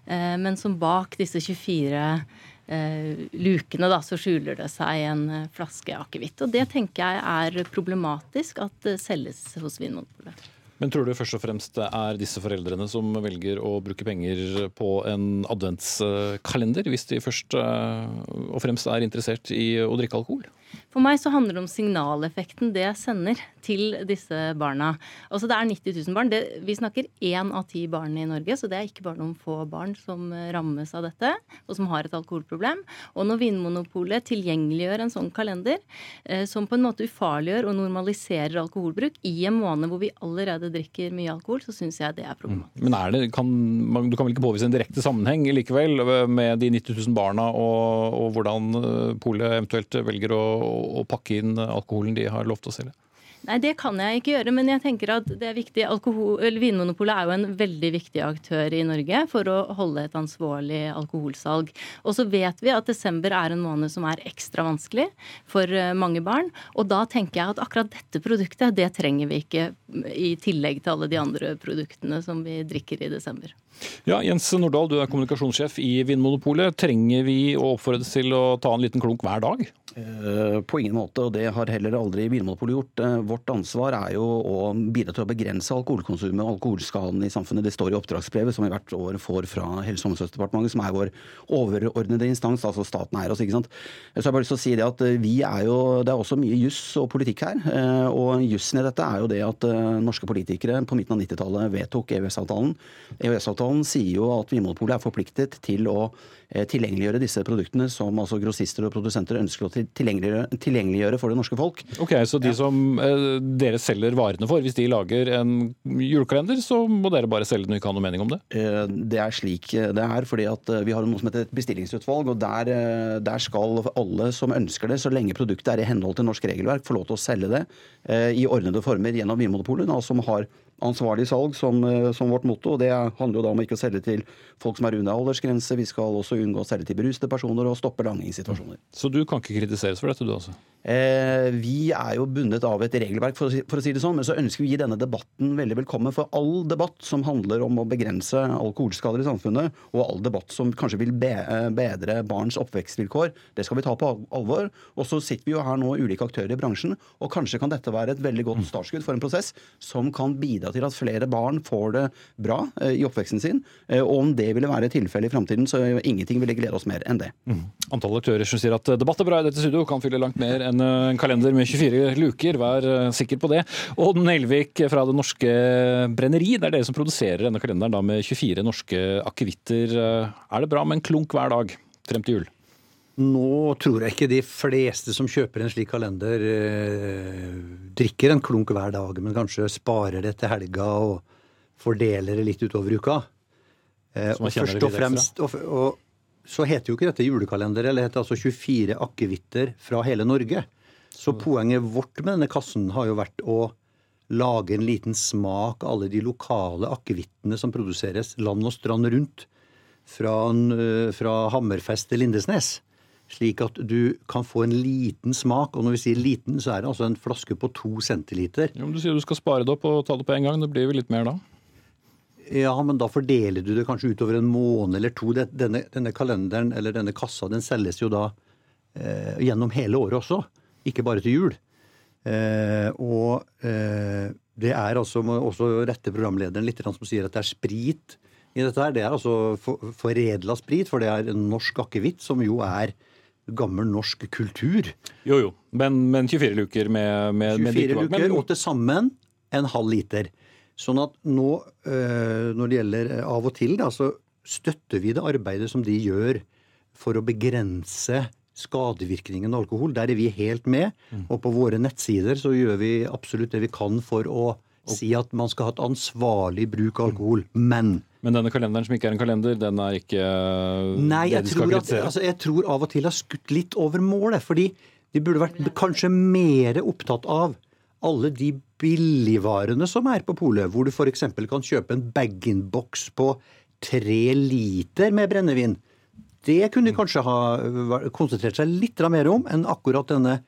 eh, men som bak disse 24 eh, lukene da, så skjuler det seg en flaske akevitt. Og det tenker jeg er problematisk at det selges hos Vinmonopolet. Men tror du først og fremst det er disse foreldrene som velger å bruke penger på en adventskalender, hvis de først og fremst er interessert i å drikke alkohol? For meg så handler det om signaleffekten det sender til disse barna. Altså Det er 90 000 barn. Det, vi snakker én av ti barn i Norge, så det er ikke bare noen få barn som rammes av dette, og som har et alkoholproblem. Og når Vinmonopolet tilgjengeliggjør en sånn kalender, eh, som på en måte ufarliggjør og normaliserer alkoholbruk i en måned hvor vi allerede drikker mye alkohol, så syns jeg det er problematisk. Men er det, kan, du kan vel ikke påvise en direkte sammenheng likevel med de 90 000 barna og, og hvordan eh, polet eventuelt velger å å pakke inn alkoholen de har lov til å selge? Nei, det kan jeg ikke gjøre, men jeg tenker at det er viktig. Alkohol, Vinmonopolet er jo en veldig viktig aktør i Norge for å holde et ansvarlig alkoholsalg. Og så vet vi at desember er en måned som er ekstra vanskelig for eh, mange barn. Og da tenker jeg at akkurat dette produktet, det trenger vi ikke i tillegg til alle de andre produktene som vi drikker i desember. Ja, Jens Nordahl, du er kommunikasjonssjef i Vinmonopolet. Trenger vi å oppfordres til å ta en liten klunk hver dag? Eh, på ingen måte, og det har heller aldri Vinmonopolet gjort. Eh, vårt ansvar er jo å bidra til å begrense alkoholkonsumet og alkoholskaden i samfunnet. Det står i oppdragsbrevet som vi hvert år får fra Helse- og omsorgsdepartementet, som er vår overordnede instans, altså staten eier oss. ikke sant? Så jeg har bare lyst til å si Det at eh, vi er jo, det er også mye juss og politikk her. Og jussen i dette er jo det at norske politikere på midten av 90-tallet vedtok EØS-avtalen. EØS-avtalen sier jo at Vinmonopolet er forpliktet til å tilgjengeliggjøre disse produktene som altså grossister og produsenter ønsker å tilgjengeliggjøre, tilgjengeliggjøre for det norske folk. Ok, Så de som eh, dere selger varene for, hvis de lager en julekalender, så må dere bare selge den og ikke ha noe mening om det? Eh, det er slik det er, fordi at eh, vi har noe som heter et bestillingsutvalg. og der, eh, der, skal alle som ønsker det, så lenge produktet er i henhold til norsk regelverk, få lov til å selge det eh, i ordnede former gjennom Vinmonopolet, som har ansvarlig salg som, eh, som, vårt motto. og Det handler jo da om ikke å selge til folk som er under aldersgrense. Vi skal også unngå å selge til berusede personer og stoppe langingssituasjoner. Så du kan ikke kritiseres for dette, du altså? Eh, vi er jo bundet av et regelverk, for å, si, for å, si, det sånn, men så ønsker vi å gi denne debatten veldig velkommen. For all debatt som handler om å begrense alkoholskader i samfunnet, og all debatt som kanskje vil be, eh, bedre barns oppvekstvilkår, det skal vi ta på alvor. Og så sitter vi jo her nå ulike aktører i bransjen, og kanskje kan dette være et veldig godt startskudd for en prosess som kan bidra til at flere barn får det bra eh, i oppveksten sin. Eh, og om det ville være tilfellet i framtiden, så ingenting ville glede oss mer enn det. Mm. Antall aktører som sier at debatt er bra i dette studio, kan fylle langt mer enn en kalender med 24 luker, vær eh, sikker på det. Odd Nelvik fra Det Norske Brenneri, det er dere som produserer denne kalenderen da, med 24 norske akevitter. Eh, er det bra med en klunk hver dag frem til jul? Nå tror jeg ikke de fleste som kjøper en slik kalender, eh, drikker en klunk hver dag, men kanskje sparer det til helga og fordeler det litt utover uka. Eh, og først og fremst, og, og, så heter jo ikke dette julekalender, eller det heter altså 24 akevitter fra hele Norge. Så poenget vårt med denne kassen har jo vært å lage en liten smak av alle de lokale akevittene som produseres land og strand rundt. Fra, eh, fra Hammerfest til Lindesnes. Slik at du kan få en liten smak. Og når vi sier liten, så er det altså en flaske på to centiliter. Jo, men du sier du skal spare det opp og ta det på en gang. Det blir vel litt mer da? Ja, men da fordeler du det kanskje utover en måned eller to. Denne, denne kalenderen eller denne kassa den selges jo da eh, gjennom hele året også ikke bare til jul. Eh, og eh, det er altså også rette programlederen litt som sier at det er sprit i dette her. Det er altså for, foredla sprit, for det er norsk akevitt, som jo er gammel norsk kultur. Jo, jo. Men, men 24 luker med, med 24 med luker, men... og til sammen en halv liter. Sånn at nå, øh, når det gjelder av og til, da, så støtter vi det arbeidet som de gjør for å begrense skadevirkningen av alkohol. Der er vi helt med. Mm. Og på våre nettsider så gjør vi absolutt det vi kan for å si at man skal ha et ansvarlig bruk av alkohol. Men Men denne kalenderen som ikke er en kalender, den er ikke Nei, jeg, tror, at, altså, jeg tror av og til har skutt litt over målet. Fordi de burde vært kanskje mer opptatt av alle de billigvarene som er på polet, hvor du f.eks. kan kjøpe en bag-in-box på tre liter med brennevin det kunne de kanskje ha konsentrert seg litt mer om enn akkurat denne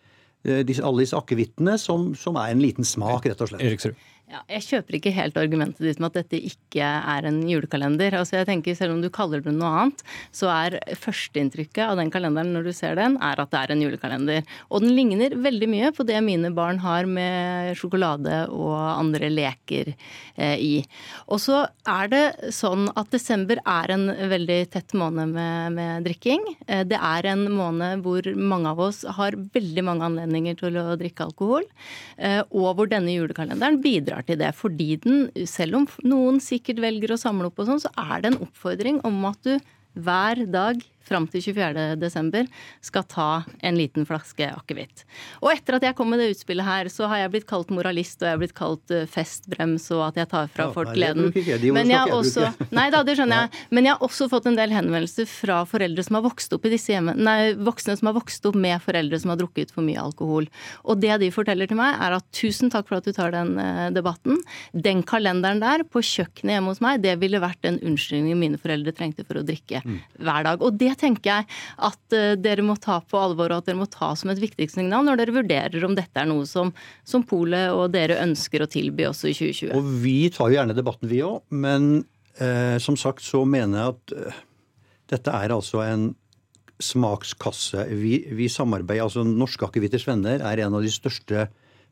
eh, alle disse akevittene som, som er en liten smak, rett og slett. Eriksrud. Ja, jeg kjøper ikke helt argumentet ditt med at dette ikke er en julekalender. Altså jeg tenker Selv om du kaller det noe annet, så er førsteinntrykket av den kalenderen når du ser den, er at det er en julekalender. Og den ligner veldig mye på det mine barn har med sjokolade og andre leker eh, i. Og så er det sånn at desember er en veldig tett måned med, med drikking. Eh, det er en måned hvor mange av oss har veldig mange anledninger til å drikke alkohol, eh, og hvor denne julekalenderen bidrar til det. Fordi den, selv om noen sikkert velger å samle opp og sånn, så er det en oppfordring om at du hver dag fram til 24.12. skal ta en liten flaske akevitt. Og etter at jeg kom med det utspillet her, så har jeg blitt kalt moralist, og jeg har blitt kalt uh, festbrems, og at jeg tar fra Ja, folk gleden. Men jeg har også, nei da, det skjønner *laughs* jeg. Men jeg har også fått en del henvendelser fra foreldre som har vokst opp i disse hjemmene, nei, voksne som har vokst opp med foreldre som har drukket for mye alkohol. Og det de forteller til meg, er at tusen takk for at du tar den eh, debatten. Den kalenderen der på kjøkkenet hjemme hos meg, det ville vært den unnskyldningen mine foreldre trengte for å drikke hver dag. Og det tenker jeg at eh, dere må ta på alvor, og at dere må ta som et viktig signal når dere vurderer om dette er noe som, som Polet og dere ønsker å tilby også i 2020. Og vi tar jo gjerne debatten, vi òg. Men eh, som sagt så mener jeg at eh, dette er altså en smakskasse. Vi, vi samarbeider, altså Norske Akevitters Venner er en av de største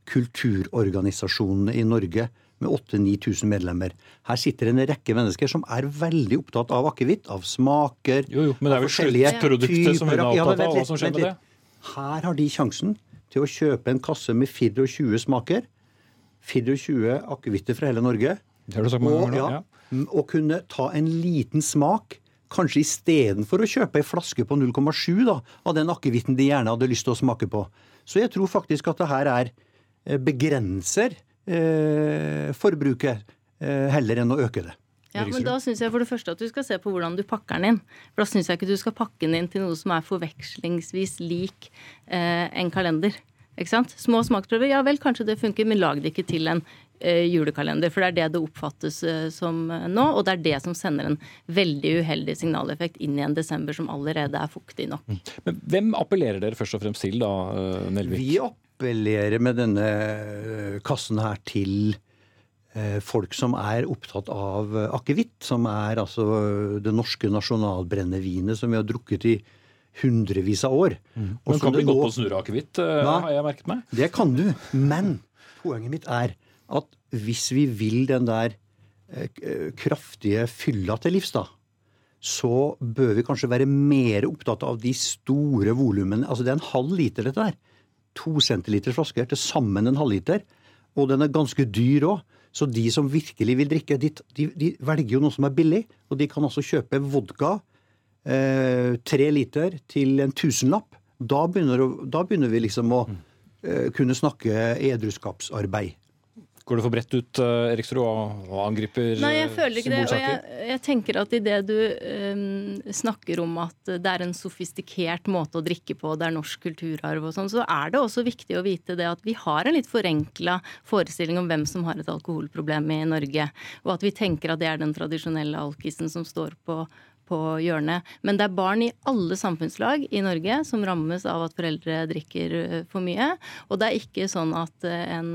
kulturorganisasjonene i Norge. Med 8000-9000 medlemmer. Her sitter en rekke mennesker som er veldig opptatt av akevitt, av smaker Jo, jo, men det er vel sluttproduktet som hun er opptatt av. Hva som skjer med det? Her har de sjansen til å kjøpe en kasse med 24 smaker. 24 akevitter fra hele Norge. Det har du sagt mange og, ganger nå, ja, ja. og kunne ta en liten smak, kanskje istedenfor å kjøpe ei flaske på 0,7 da, av den akevitten de gjerne hadde lyst til å smake på. Så jeg tror faktisk at det her er eh, begrenser eh, forbruket eh, heller enn å øke det. Ja, men Da syns jeg for det første at du skal se på hvordan du pakker den inn. For Da syns jeg ikke du skal pakke den inn til noe som er forvekslingsvis lik eh, en kalender. Ikke sant? Små smaksprøver, ja vel, kanskje det funker, men lag det ikke til en eh, julekalender. For det er det det oppfattes eh, som eh, nå, og det er det som sender en veldig uheldig signaleffekt inn i en desember som allerede er fuktig nok. Men hvem appellerer dere først og fremst til, da, Nelvik? Vi appellerer med denne eh, kassen her til eh, folk som er opptatt av eh, akevitt, som er altså det norske nasjonalbrennevinet som vi har drukket i hundrevis av år. Mm. Men kan bli godt på å snurre Nei. har jeg merket meg. Det kan du. Men poenget mitt er at hvis vi vil den der kraftige fylla til livs, da, så bør vi kanskje være mer opptatt av de store volumene. Altså det er en halv liter, dette her. To centiliters flasker, til sammen en halvliter. Og den er ganske dyr òg. Så de som virkelig vil drikke, de, de, de velger jo noe som er billig. Og de kan altså kjøpe vodka eh, tre liter til en tusenlapp. Da begynner, da begynner vi liksom å eh, kunne snakke edruskapsarbeid. Går det for bredt ut, eh, Eriksrud, og, angriper Nei, jeg eh, føler ikke det. Og jeg, jeg tenker at i det du um, snakker om at det er en sofistikert måte å drikke på, det er norsk kulturarv og sånn, så er det også viktig å vite det at vi har en litt forenkla forestilling om hvem som har et alkoholproblem i Norge. Og at vi tenker at det er den tradisjonelle alkisen som står på på hjørnet. Men det er barn i alle samfunnslag i Norge som rammes av at foreldre drikker øh, for mye. Og det er ikke sånn at en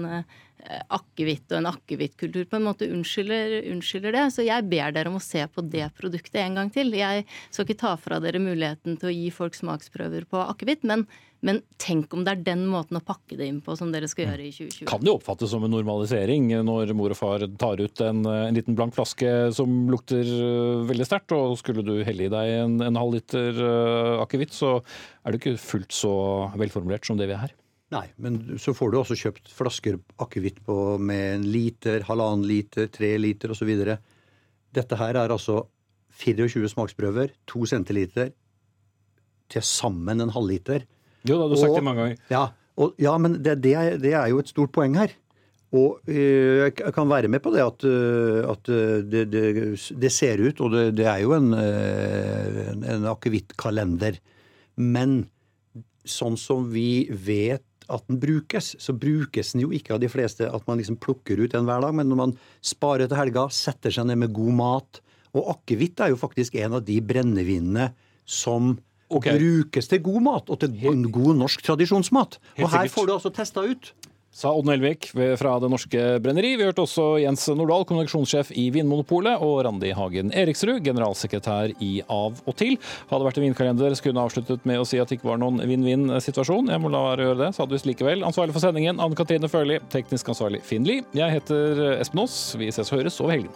akevitt og en akevittkultur på en måte unnskylder, unnskylder det. Så jeg ber dere om å se på det produktet en gang til. Jeg skal ikke ta fra dere muligheten til å gi folk smaksprøver på akevitt, men, men tenk om det er den måten å pakke det inn på som dere skal gjøre i 2020. Kan det oppfattes som en normalisering når mor og far tar ut en, en liten blank flaske som lukter øh, veldig sterkt, og skulle du helle i deg en, en halv liter øh, akevitt, så er det ikke fullt så velformulert som det vi er her. Nei, men så får du også kjøpt flasker akevitt på med en liter, halvannen liter, tre liter osv. Dette her er altså 24 smaksprøver, to centiliter, til sammen en halvliter. Jo da, du har sagt det mange ganger. Ja, og, ja men det, det, er, det er jo et stort poeng her. Og øh, jeg kan være med på det at, øh, at øh, det, det, ser ut, og det, det er jo en, en, en akevittkalender. Men sånn som vi vet at den brukes, så brukes den jo ikke av de fleste at man liksom plukker ut en hver dag, men når man sparer til helga, setter seg ned med god mat Og akevitt er jo faktisk en av de brennevinene som okay. brukes til god mat, og til god norsk tradisjonsmat. Og her får du altså testa ut. Sa Odd Nelvik fra Det Norske Brenneri. Vi hørte også Jens Nordahl, kommunikasjonssjef i Vinmonopolet, og Randi Hagen Eriksrud, generalsekretær i Av og til. Hadde vært en vinkalender, skulle hun avsluttet med å si at det ikke var noen vinn-vinn-situasjon. Jeg må la være å gjøre det, sa du visst likevel. Ansvarlig for sendingen, Anne Katrine Førli. Teknisk ansvarlig, Finn Lie. Jeg heter Espen Aas. Vi ses og høres over helgen.